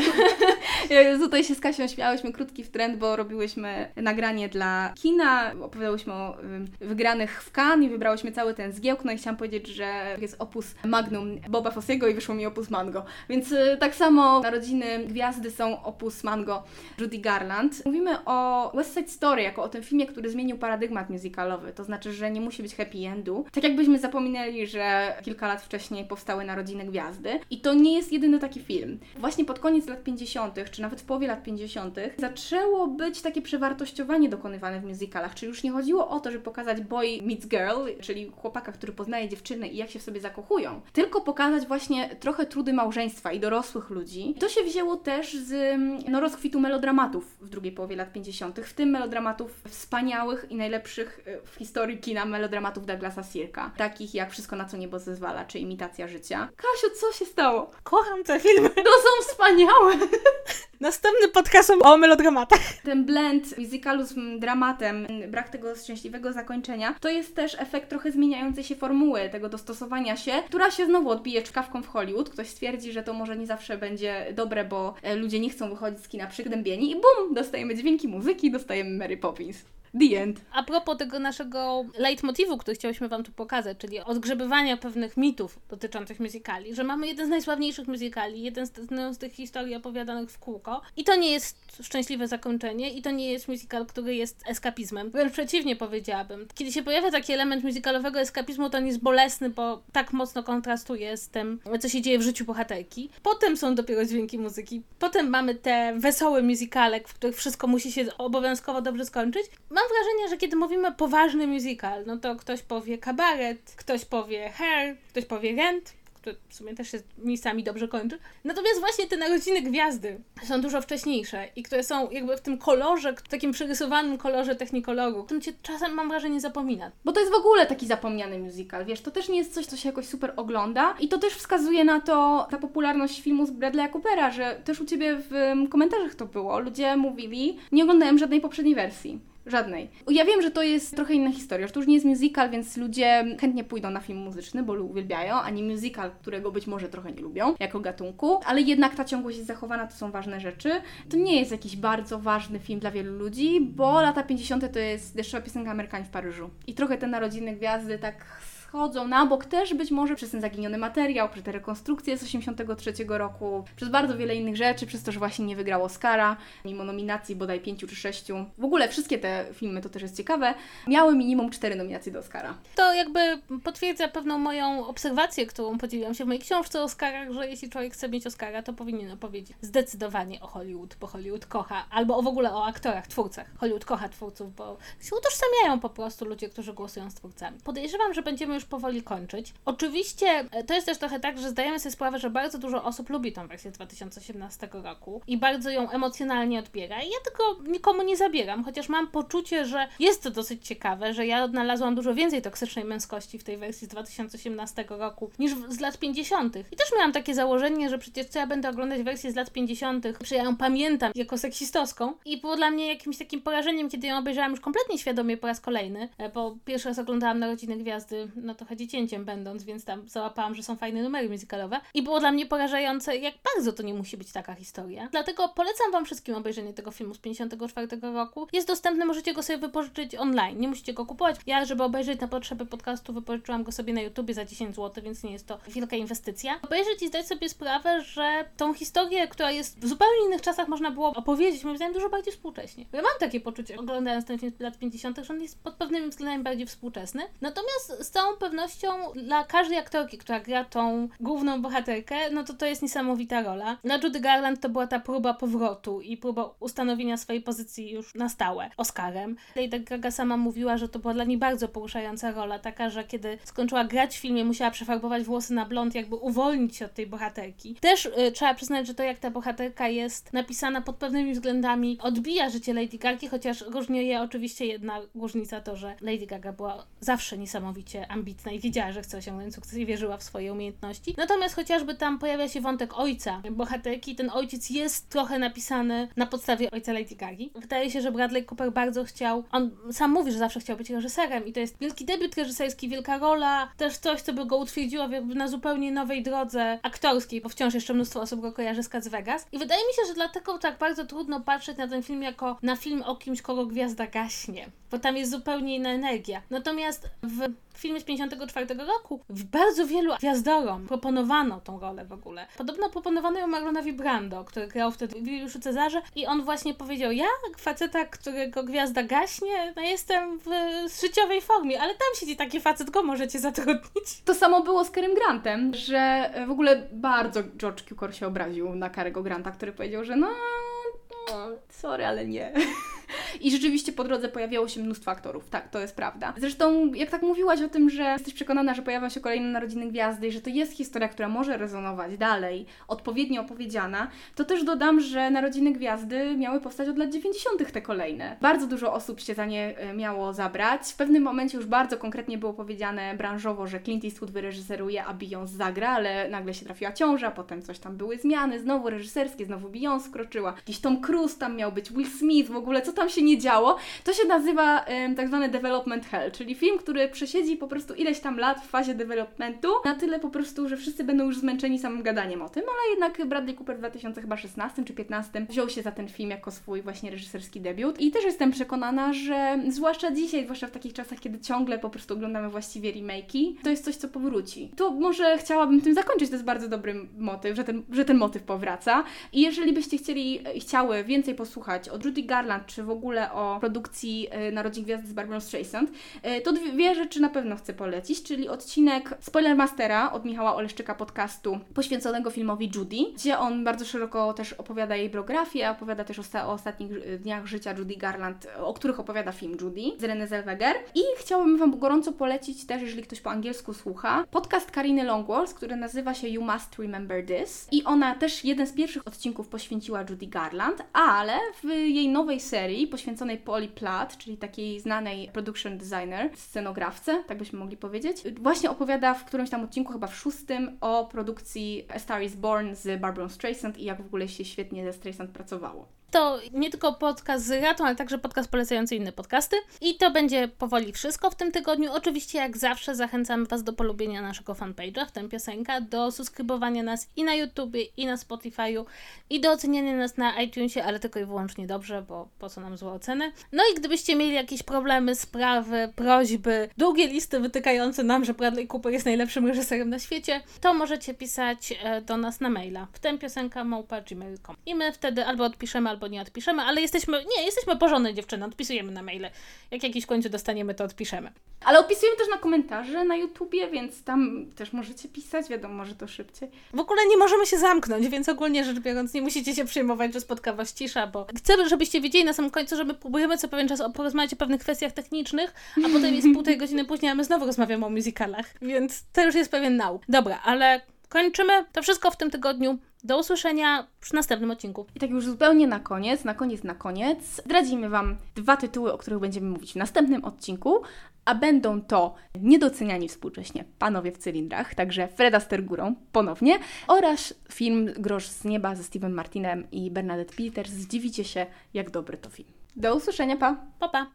tutaj się z Kasią śmiałyśmy krótki w trend, bo robiłyśmy nagranie dla kina, opowiadałyśmy o wygranych w Cannes i wybrałyśmy cały ten zgiełk, no i chciałam powiedzieć, że jest opus magnum Boba Fossiego i wyszło mi opus mango. Więc e, tak samo narodziny gwiazdy są opus mango Judy Garland. Mówimy o West Side Story jako o tym filmie, który zmienił paradygmat musicalowy, to znaczy, że nie musi być happy endu. Tak jakbyśmy zapominali, że kilka lat wcześniej powstały Narodziny Gwiazdy. I to nie jest jedyny taki film. Właśnie pod koniec lat 50., czy nawet w połowie lat 50., zaczęło być takie przewartościowanie dokonywane w musicalach. Czyli już nie chodziło o to, żeby pokazać boy meets girl, czyli chłopaka, który poznaje dziewczynę i jak się w sobie zakochują, tylko pokazać właśnie trochę trudy małżeństwa i dorosłych ludzi. To się wzięło też z no, rozkwitu melodramatów w drugiej połowie lat 50., w tym melodramatów wspaniałych i najlepszych e, w historii kina melodramatów Douglasa Sirka, takich jak Wszystko na co niebo zezwala, czy Imitacja życia. Kasiu, co się stało?
Kocham te filmy.
To są wspaniałe!
Następny podcast o melodramatach.
Ten blend musicalu z dramatem, brak tego szczęśliwego zakończenia, to jest też efekt trochę zmieniającej się formuły, tego dostosowania się, która się znowu odbije czkawką w Hollywood. Ktoś stwierdzi, że to może nie zawsze będzie dobre, bo e, ludzie nie chcą wychodzić z kina przygnębieni i bum, dostajemy dźwięki muzyki, dostajemy Mary Poppins. The end.
A propos tego naszego leitmotivu, który chciałyśmy Wam tu pokazać, czyli odgrzebywania pewnych mitów dotyczących musicali, że mamy jeden z najsławniejszych musicali, jeden z, z tych historii opowiadanych w kółko i to nie jest szczęśliwe zakończenie i to nie jest musical, który jest eskapizmem. Wręcz przeciwnie powiedziałabym. Kiedy się pojawia taki element musicalowego eskapizmu, to on jest bolesny, bo tak mocno kontrastuje z tym, co się dzieje w życiu bohaterki. Potem są dopiero dźwięki muzyki. Potem mamy te wesołe musicale, w których wszystko musi się obowiązkowo dobrze skończyć. Mam wrażenie, że kiedy mówimy poważny musical, no to ktoś powie kabaret, ktoś powie hair, ktoś powie rent, które w sumie też się miejscami dobrze kończy. Natomiast właśnie te narodziny gwiazdy są dużo wcześniejsze i które są jakby w tym kolorze, w takim przerysowanym kolorze technikologu, którym cię czasem mam wrażenie zapomina.
Bo to jest w ogóle taki zapomniany musical, wiesz, to też nie jest coś, co się jakoś super ogląda i to też wskazuje na to, ta popularność filmu z Bradley'a Coopera, że też u Ciebie w komentarzach to było. Ludzie mówili, nie oglądałem żadnej poprzedniej wersji. Żadnej. Ja wiem, że to jest trochę inna historia, że to już nie jest musical, więc ludzie chętnie pójdą na film muzyczny, bo uwielbiają, a nie musical, którego być może trochę nie lubią, jako gatunku, ale jednak ta ciągłość jest zachowana, to są ważne rzeczy. To nie jest jakiś bardzo ważny film dla wielu ludzi, bo lata 50. to jest deszczowa piosenka Amerykanie w Paryżu. I trochę te narodziny gwiazdy tak na bok też być może przez ten zaginiony materiał, przez te rekonstrukcje z 83 roku, przez bardzo wiele innych rzeczy, przez to, że właśnie nie wygrał Oscara, mimo nominacji bodaj pięciu czy sześciu. W ogóle wszystkie te filmy, to też jest ciekawe, miały minimum cztery nominacje do Oscara.
To jakby potwierdza pewną moją obserwację, którą podzieliłam się w mojej książce o Oscarach, że jeśli człowiek chce mieć Oscara, to powinien opowiedzieć zdecydowanie o Hollywood, bo Hollywood kocha, albo w ogóle o aktorach, twórcach. Hollywood kocha twórców, bo się utożsamiają po prostu ludzie, którzy głosują z twórcami. Podejrzewam, że będziemy już już powoli kończyć. Oczywiście e, to jest też trochę tak, że zdajemy sobie sprawę, że bardzo dużo osób lubi tą wersję z 2018 roku i bardzo ją emocjonalnie odbiera. I ja tego nikomu nie zabieram, chociaż mam poczucie, że jest to dosyć ciekawe, że ja odnalazłam dużo więcej toksycznej męskości w tej wersji z 2018 roku niż z lat 50. I też miałam takie założenie, że przecież co ja będę oglądać wersję z lat 50., że ja ją pamiętam jako seksistowską. I było dla mnie jakimś takim porażeniem, kiedy ją obejrzałam już kompletnie świadomie po raz kolejny, e, bo pierwszy raz oglądałam Narodziny Gwiazdy, no trochę dziecięciem będąc, więc tam załapałam, że są fajne numery muzykalowe. I było dla mnie porażające, jak bardzo to nie musi być taka historia. Dlatego polecam Wam wszystkim obejrzenie tego filmu z 54 roku. Jest dostępny, możecie go sobie wypożyczyć online, nie musicie go kupować. Ja, żeby obejrzeć na potrzeby podcastu, wypożyczyłam go sobie na YouTubie za 10 zł, więc nie jest to wielka inwestycja. Obejrzeć i zdać sobie sprawę, że tą historię, która jest w zupełnie innych czasach można było opowiedzieć, moim zdaniem, dużo bardziej współcześnie. Ja mam takie poczucie, oglądając ten film z lat 50., że on jest pod pewnymi względami bardziej współczesny. Natomiast z całą pewnością dla każdej aktorki, która gra tą główną bohaterkę, no to to jest niesamowita rola. Dla Judy Garland to była ta próba powrotu i próba ustanowienia swojej pozycji już na stałe Oscarem. Lady Gaga sama mówiła, że to była dla niej bardzo poruszająca rola, taka, że kiedy skończyła grać w filmie, musiała przefarbować włosy na blond, jakby uwolnić się od tej bohaterki. Też y, trzeba przyznać, że to jak ta bohaterka jest napisana pod pewnymi względami odbija życie Lady Gagi, chociaż różni je oczywiście jedna różnica to, że Lady Gaga była zawsze niesamowicie ambitna i wiedziała, że chce osiągnąć sukces i wierzyła w swoje umiejętności. Natomiast chociażby tam pojawia się wątek ojca bohaterki, ten ojciec jest trochę napisany na podstawie ojca Lady Gagi. Wydaje się, że Bradley Cooper bardzo chciał, on sam mówi, że zawsze chciał być reżyserem i to jest wielki debiut reżyserski, wielka rola, też coś, co by go utwierdziło jakby na zupełnie nowej drodze aktorskiej, bo wciąż jeszcze mnóstwo osób go kojarzy z Cats Vegas. I wydaje mi się, że dlatego tak bardzo trudno patrzeć na ten film jako na film o kimś, kogo gwiazda gaśnie, bo tam jest zupełnie inna energia. Natomiast w filmie z 54 roku w bardzo wielu gwiazdorom proponowano tą rolę w ogóle. Podobno proponowano ją Marlonowi Brando, który grał wtedy w Juliuszu Cezarze i on właśnie powiedział, ja faceta, którego gwiazda gaśnie, no jestem w życiowej formie, ale tam siedzi taki facet, go możecie zatrudnić.
To samo było z Kerem Grantem, że w ogóle bardzo George Cukor się obraził na Karego Granta, który powiedział, że no, sorry, ale nie. I rzeczywiście po drodze pojawiało się mnóstwo aktorów, tak, to jest prawda. Zresztą, jak tak mówiłaś o tym, że jesteś przekonana, że pojawią się kolejne narodziny gwiazdy i że to jest historia, która może rezonować dalej, odpowiednio opowiedziana, to też dodam, że narodziny gwiazdy miały powstać od lat 90. te kolejne. Bardzo dużo osób się za nie e, miało zabrać. W pewnym momencie już bardzo konkretnie było powiedziane branżowo, że Clint Eastwood wyreżyseruje, a Beyoncé zagra, ale nagle się trafiła ciąża, potem coś tam były zmiany, znowu reżyserskie, znowu Beyoncé wkroczyła. Jakiś Tom Cruise tam miał być, Will Smith, w ogóle co tam się nie działo, to się nazywa um, tak zwany development hell, czyli film, który przesiedzi po prostu ileś tam lat w fazie developmentu, na tyle po prostu, że wszyscy będą już zmęczeni samym gadaniem o tym, ale jednak Bradley Cooper w 2016 czy 2015 wziął się za ten film jako swój właśnie reżyserski debiut i też jestem przekonana, że zwłaszcza dzisiaj, zwłaszcza w takich czasach, kiedy ciągle po prostu oglądamy właściwie remake'i, to jest coś, co powróci. To może chciałabym tym zakończyć, to jest bardzo dobry motyw, że ten, że ten motyw powraca i jeżeli byście chcieli chciały więcej posłuchać od Judy Garland, czy w ogóle o produkcji e, Narodzin Gwiazdy z Barbara Streisand, e, to dwie rzeczy na pewno chcę polecić, czyli odcinek Spoilermastera od Michała Oleszczyka podcastu poświęconego filmowi Judy, gdzie on bardzo szeroko też opowiada jej biografię, opowiada też o, o ostatnich dniach życia Judy Garland, o których opowiada film Judy z Renée Zellweger. I chciałabym Wam gorąco polecić też, jeżeli ktoś po angielsku słucha, podcast Kariny Longwalls, który nazywa się You Must Remember This. I ona też jeden z pierwszych odcinków poświęciła Judy Garland, ale w jej nowej serii poświęconej Polly Platt, czyli takiej znanej production designer, scenografce, tak byśmy mogli powiedzieć, właśnie opowiada w którymś tam odcinku, chyba w szóstym, o produkcji A Star is Born z Barbara Streisand i jak w ogóle się świetnie ze Streisand pracowało
to nie tylko podcast z Ratą, ale także podcast polecający inne podcasty. I to będzie powoli wszystko w tym tygodniu. Oczywiście, jak zawsze, zachęcam Was do polubienia naszego fanpage'a, w tym piosenka, do subskrybowania nas i na YouTubie, i na Spotify'u, i do oceniania nas na iTunesie, ale tylko i wyłącznie dobrze, bo po co nam złe oceny. No i gdybyście mieli jakieś problemy, sprawy, prośby, długie listy wytykające nam, że Bradley Cooper jest najlepszym reżyserem na świecie, to możecie pisać e, do nas na maila w tym piosenka I my wtedy albo odpiszemy, albo albo nie odpiszemy, ale jesteśmy, nie, jesteśmy porządne dziewczyny, odpisujemy na maile. Jak jakiś końcu dostaniemy, to odpiszemy.
Ale odpisujemy też na komentarze na YouTubie, więc tam też możecie pisać, wiadomo, że to szybciej.
W ogóle nie możemy się zamknąć, więc ogólnie rzecz biorąc nie musicie się przejmować, że spotka Was cisza, bo chcę, żebyście wiedzieli na samym końcu, że my próbujemy co pewien czas porozmawiać o pewnych kwestiach technicznych, a potem jest półtorej godziny później, a my znowu rozmawiamy o musicalach, więc to już jest pewien nauk. Dobra, ale kończymy to wszystko w tym tygodniu. Do usłyszenia przy następnym odcinku.
I tak już zupełnie na koniec, na koniec, na koniec, zdradzimy Wam dwa tytuły, o których będziemy mówić w następnym odcinku, a będą to Niedoceniani współcześnie Panowie w cylindrach, także Freda Stergurą ponownie, oraz film Grosz z nieba ze Steven Martinem i Bernadette Peters. Zdziwicie się, jak dobry to film. Do usłyszenia, pa!
Pa, pa.